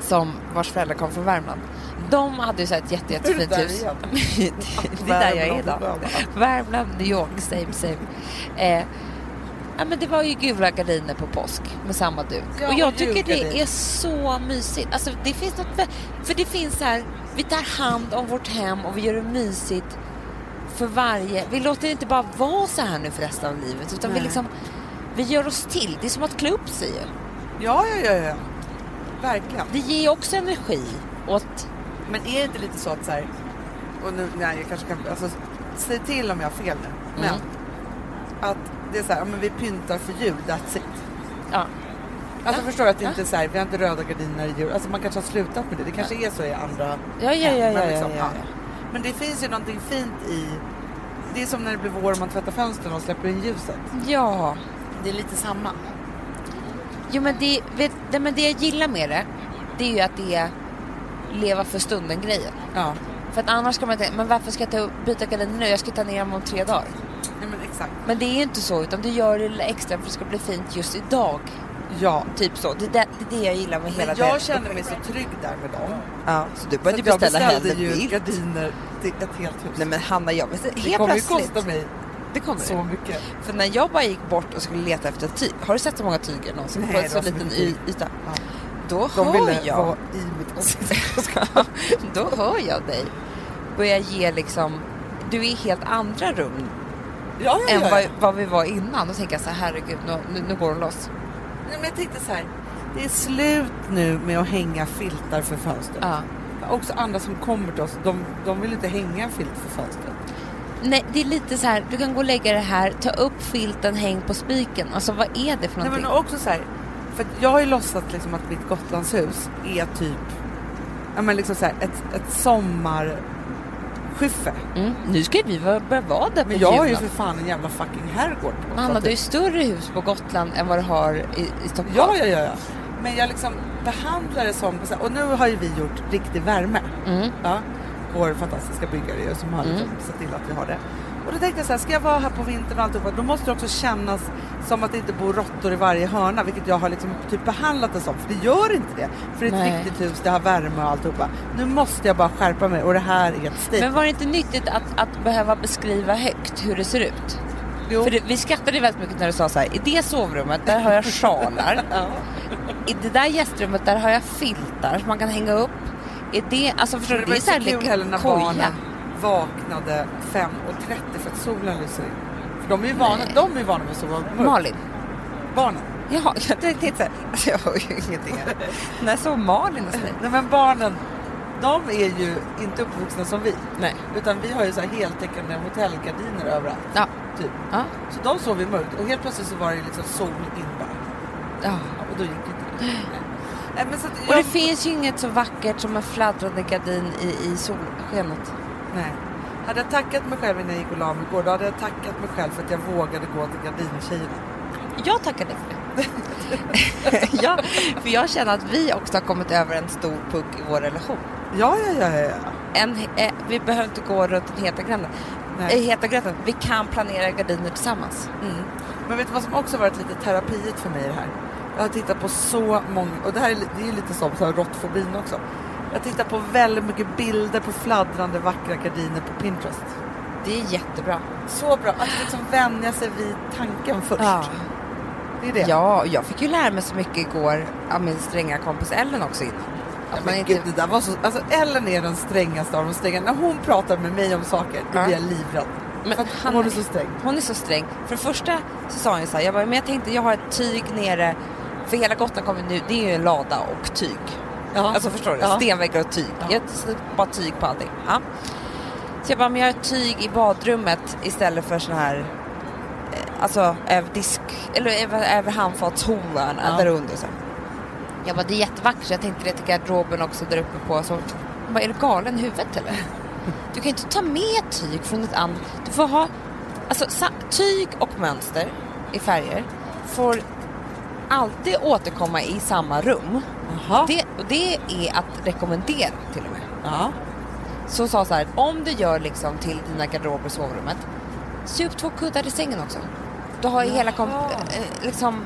som vars föräldrar kom från Värmland. De hade ju så ett jätte, jättefint hus. igen? det är där jag är idag. Värmland. New York, same same. Eh, ja, men det var ju gula gardiner på påsk med samma duk. Ja, och jag tycker det är så mysigt. Alltså, det finns något, vä- för det finns så här, vi tar hand om vårt hem och vi gör det mysigt för varje. Vi låter det inte bara vara så här nu för resten av livet utan vi Nej. liksom, vi gör oss till. Det är som att klä upp sig. Ja, ja, ja, ja. Verkligen. Det ger också energi åt... Men är det inte lite så att så här, och nu, nej jag kanske kan, alltså säg till om jag har fel nu. Men Mm. att det är så här, ja, men vi pyntar för jul, that's it. Ja. Alltså Ja. förstår du att det Ja. inte är så här, vi har inte röda gardiner i jul. Alltså man kanske har slutat med det. Det kanske är så i andra Ja, ja, ja, hem, ja, men ja, liksom, ja, ja. Men det finns ju någonting fint i, det är som när det blir vår och man tvättar fönstren och släpper in ljuset. ja. Det är lite samma. Jo, men det, vet, det, men det jag gillar med det, det är ju att det är leva för stunden-grejen. Ja, För att annars kan man tänka, men varför ska jag ta, byta gardiner nu? Jag ska ta ner dem om tre dagar. nej men exakt. Men det är ju inte så, utan du gör det extra för att det ska bli fint just idag. Ja. Typ så. Det är det, det, är det jag gillar med hela Men jag det. känner mig så trygg där med dem. Ja, så du Så började att jag beställa beställde ju gardiner till ett helt hus. Nej men Hanna, jag det helt kommer ju plötsligt. kosta mig Det kommer så mycket. För när jag bara gick bort och skulle leta efter tyg. Har du sett så många tyger någonsin Nej, på en så liten y- yta? Ja. Då De hör jag. vara i mitt ansikte. Då hör jag dig börja ge liksom, du är i helt andra rum Ja, ja, än vad, vad vi var innan. Då tänker jag så här, herregud, nu, nu, nu går hon loss. Nej, men jag tänkte så här. Det är slut nu med att hänga filtar för fönstret. Ja. Också andra som kommer till oss, de, de vill inte hänga en filt för fönstret. Nej, det är lite så här, du kan gå och lägga det här, ta upp filten, häng på spiken. Alltså vad är det för Nej, någonting? men också så här, för att jag har ju låtsat liksom att mitt Gotlandshus är typ ja, men liksom så här, ett, ett sommarhus Schyffe. Mm. Nu ska vi vara- börja vara där på Men jag har ju för fan en jävla fucking herrgård på Anna, Gotland. du har ju större hus på Gotland än vad du har i, i Stockholm. Ja, ja, ja, ja. Men jag liksom behandlar det som... Och nu har ju vi gjort riktig värme. Mm. Ja, vår fantastiska byggare som har liksom sett till att vi har det. Och då tänkte jag så här, ska jag vara här på vintern och alltihopa, då måste det också kännas som att det inte bor råttor i varje hörna, vilket jag har liksom typ behandlat det som, för det gör inte det. För det är ett Nej. riktigt hus, det har värme och alltihopa. Nu måste jag bara skärpa mig och det här är ett steg. Men var det inte nyttigt att, att behöva beskriva högt hur det ser ut? Jo. För det, vi skrattade väldigt mycket när du sa så här, i det sovrummet där har jag sjalar. Ja. I det där gästrummet där har jag filtar som man kan hänga upp. I det, alltså förstår du, det det är så så kul heller när koja. barnen vaknade 5.30 för att solen lyser in. För de är ju vana, Nej. de är vana med mörkt. Malin. Barnen. Jaha, jag tänkte så här, alltså jag har ju ingenting här. När sov Malin hos dig? Nej men barnen, de är ju inte uppvuxna som vi. Nej. Utan vi har ju så här heltäckande hotellgardiner överallt. Ja. Typ. Ja. Så de sov i mörkt och helt plötsligt så var det liksom sol in bara. ja. Ja, och då gick inte det. Nej, men så att Och jag, det finns ju inget så vackert som en fladdrande gardin i, i solskenet. nej. Hade jag tackat mig själv innan jag gick och la mig igår, då hade jag tackat mig själv för att jag vågade gå till gardintjejerna. Jag tackar dig för det. ja, för jag känner att vi också har kommit över en stor puck i vår relation. Ja, ja, ja, ja. En, eh, vi behöver inte gå runt den heta gröten. Nej. Eh, heta gröten. Vi kan planera gardiner tillsammans. Mm. Men vet du vad som också varit lite terapiet för mig i det här? Jag har tittat på så många, och det här är, det är lite som så här råttfobin också. Jag tittar på väldigt mycket bilder på fladdrande vackra gardiner på Pinterest. Det är jättebra. Så bra, att liksom vänja sig vid tanken först. Det är det. Ja, jag fick ju lära mig så mycket igår av min stränga kompis Ellen också innan. Att man Men inte... gud, det där var så, alltså Ellen är den strängaste av de stränga. När hon pratar med mig om saker, då Ja. blir jag livrädd. Men att han- hon är så sträng. Hon är så sträng. För det första så sa hon ju så här, jag, bara, men jag tänkte jag har ett tyg nere, för hela Gotland kommer nu, det är ju en lada och tyg. Ja. Alltså förstår du? Ja. Stenväggar och tyg. Ja. Jag bara tyg på allting. Ja. Så jag bara, men jag har tyg i badrummet istället för sån här eh, Alltså över disk, eller över, över handfatshålen Ja. där under så. Jag bara, det är jättevackert jag tänkte det till garderoben också där uppe på. Så, bara, är du galen i huvudet eller? Du kan inte ta med tyg från ett annat. Du får ha, alltså tyg och mönster i färger får alltid återkomma i samma rum. Det, det är att rekommendera till och med. Ja. Så sa så här, om du gör liksom till dina garderober i sovrummet, sy upp två kuddar i sängen också. Då har ju hela kom, Jaha. eh, liksom,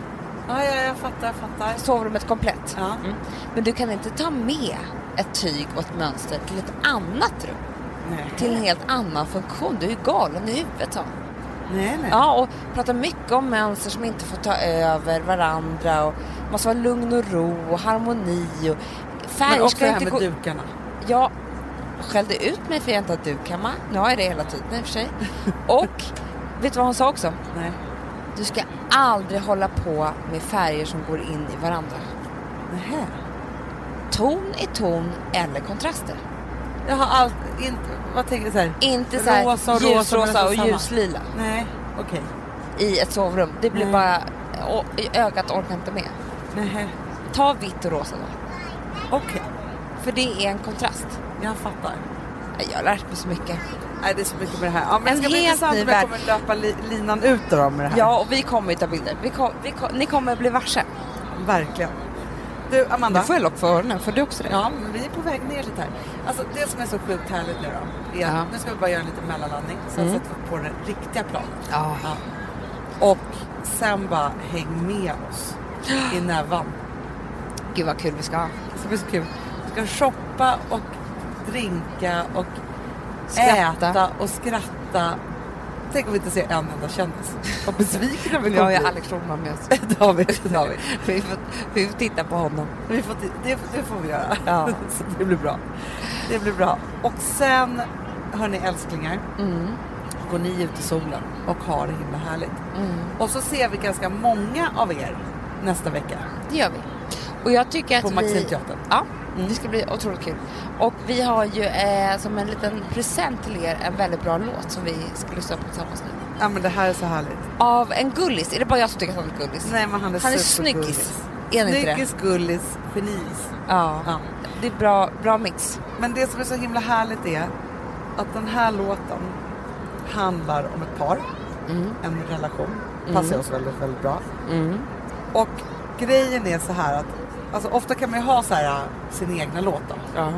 Ja, ja, jag fattar, jag fattar. sovrummet komplett. Ja. Mm. Men du kan inte ta med ett tyg och ett mönster till ett annat rum. Nej. Till en helt annan funktion. Du är ju galen i huvudet sa. Nej, nej. Ja, och pratar mycket om mönster som inte får ta över varandra och måste vara lugn och ro och harmoni och färger Men också ska det här med gå... dukarna. Jag skällde ut mig för jag inte har duk hemma. Nu har jag det hela tiden i och för sig. Och vet du vad hon sa också? Nej. Du ska aldrig hålla på med färger som går in i varandra. Nähä. Ton är ton eller kontraster. Jag har allt, inte, vad tänker du så? Inte så här Rosa och rosa, ljusrosa och samma. ljuslila Nej, okej. i ett sovrum. Det blir Nej. bara... Och, ögat orkar inte med. Nähä. Ta vitt och rosa då. Okej, För det är en kontrast. jag fattar. Jag har lärt mig så mycket. Nej, det är så mycket med det här. Ja, men En det ska bli intressant om jag kommer löpa li, linan ut då med det här. Ja, och vi kommer ju ta bilder. Vi kom, vi kom, ni kommer bli varse. Verkligen. Du, Amanda. Nu får jag lock för öronen. Får du också det? Ja, men vi är på väg ner lite här. Alltså det som är så sjukt härligt nu då, är att Ja. nu ska vi bara göra en liten mellanlandning, sen Mm. sätter vi på den riktiga planen. Ja. Ja. Och sen bara häng med oss i nävan. Gud vad kul vi ska ha. Det ska bli så kul. Vi ska shoppa och drinka och Skratta. äta och skratta. Tänk om vi inte ser en enda kändis. Vad besvikna vi Vi har kommer ju bli. Alex Schulman med oss. Det har vi. Det, har vi. Vi får, vi får titta på honom. Vi får, det, det får vi göra. Ja. Så det blir bra. Det blir bra. Och sen, hörni älsklingar, Mm. går ni ut i solen och har det himla härligt. Mm. Och så ser vi ganska många av er nästa vecka Det gör vi. Och jag tycker att på vi... Maximteatern. Ja, Mm. det ska bli otroligt kul. Och vi har ju eh, som en liten present till er en väldigt bra låt som vi ska lyssna på tillsammans nu. Ja men det här är så härligt. Av en gullis. Är det bara jag som tycker att han är gullis? Nej men han är Han är snyggis. Är han inte? Snyggis, gullis, genis. Ja. Ja. Det är bra, bra mix. Men det som är så himla härligt är att den här låten handlar om ett par, Mm. en relation. Passar oss väldigt, väldigt bra. Mm. Och grejen är så här att alltså, ofta kan man ju ha så här äh, sin egna låt då. Ja.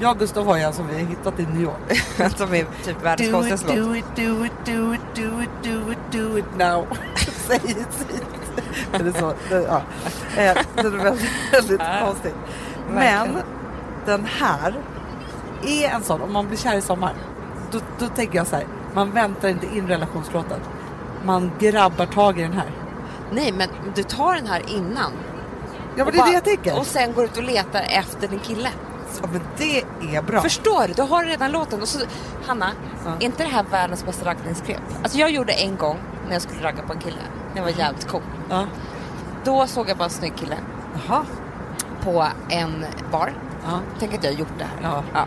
Jag och Gustav har ju en som vi har hittat i New York. Som är typ världens konstigaste låt. do it, do it, do it, do it, do it, do it now. Säg it, säg it. Är så, det, ja. Eh, Den är väldigt, väldigt konstig. Men den här är en sån, om man blir kär i sommar, då, då tänker jag så här, man väntar inte in relationslåten. Man grabbar tag i den här. Nej, men du tar den här innan. Ja men Och det är det bara- jag tänker. Och sen går ut och letar efter din kille. Ja, men det är bra. Förstår du? Du har redan låten. Och så, Hanna, Ja. är inte det här världens bästa raggningsgrepp? Alltså jag gjorde en gång när jag skulle ragga på en kille. När jag var jävligt cool. Ja. Då såg jag bara en snygg kille Jaha. på en bar. Ja. Tänk att jag har gjort det här. Ja.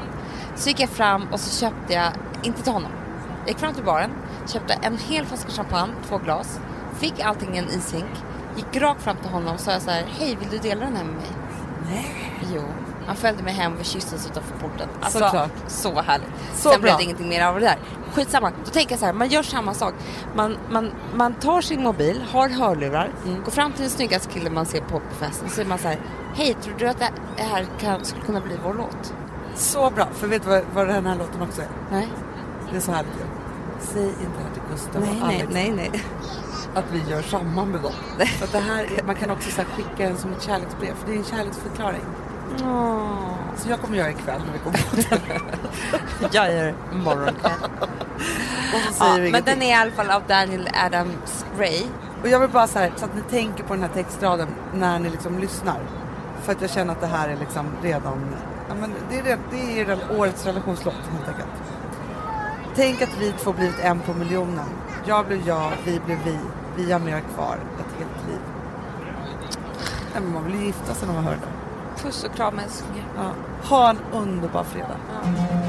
Så gick jag fram och så köpte jag, inte till honom. Jag gick fram till baren, köpte en hel flaska champagne, två glas. Fick allting i en ishink. Gick rakt fram till honom och sa jag så här, hej vill du dela den här med mig? Nej. Jo. Han följde mig hem, vi kysstes utanför porten. Alltså, Såklart. så härligt. Så Sen blev bra. det ingenting mer av det där. Skitsamma. Då tänker jag så här, man gör samma sak. Man, man, man tar sin mobil, har hörlurar, Mm. går fram till den snyggaste killen man ser på på festen. Så säger man så här, hej tror du att det här kan, skulle kunna bli vår låt? Så bra. För vet du vad, vad den här låten också är? Nej. Det är så härligt ju. Säg inte det här till Gustav Nej, och nej, Alex. nej, nej. Att vi gör samma med dem. Att det här är, man kan också så skicka den som ett kärleksbrev. För det är en kärleksförklaring. Åh. Så jag kommer göra ikväll när vi kommer på den. Jag gör så säger Ja, men den är i alla fall av Daniel Adams Ray. Och jag vill bara så här, så att ni tänker på den här textraden när ni liksom lyssnar. För att jag känner att det här är liksom redan, ja men det är, det är årets relationslåt helt enkelt. Tänk att vi två blivit en på miljonen. Jag blev jag, vi blev vi. Vi har mer kvar ett helt liv. Nej, men man vill ju gifta sig när man hör det. Puss och kram älsklingar. Ja. Ha en underbar fredag.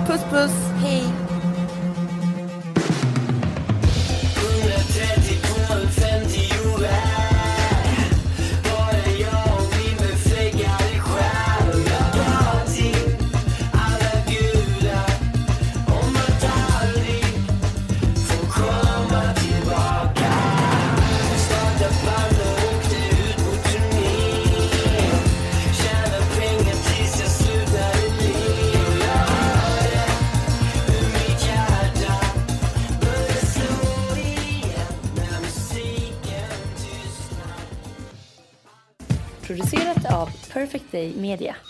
Puss puss! Hej. Perfect Day Media.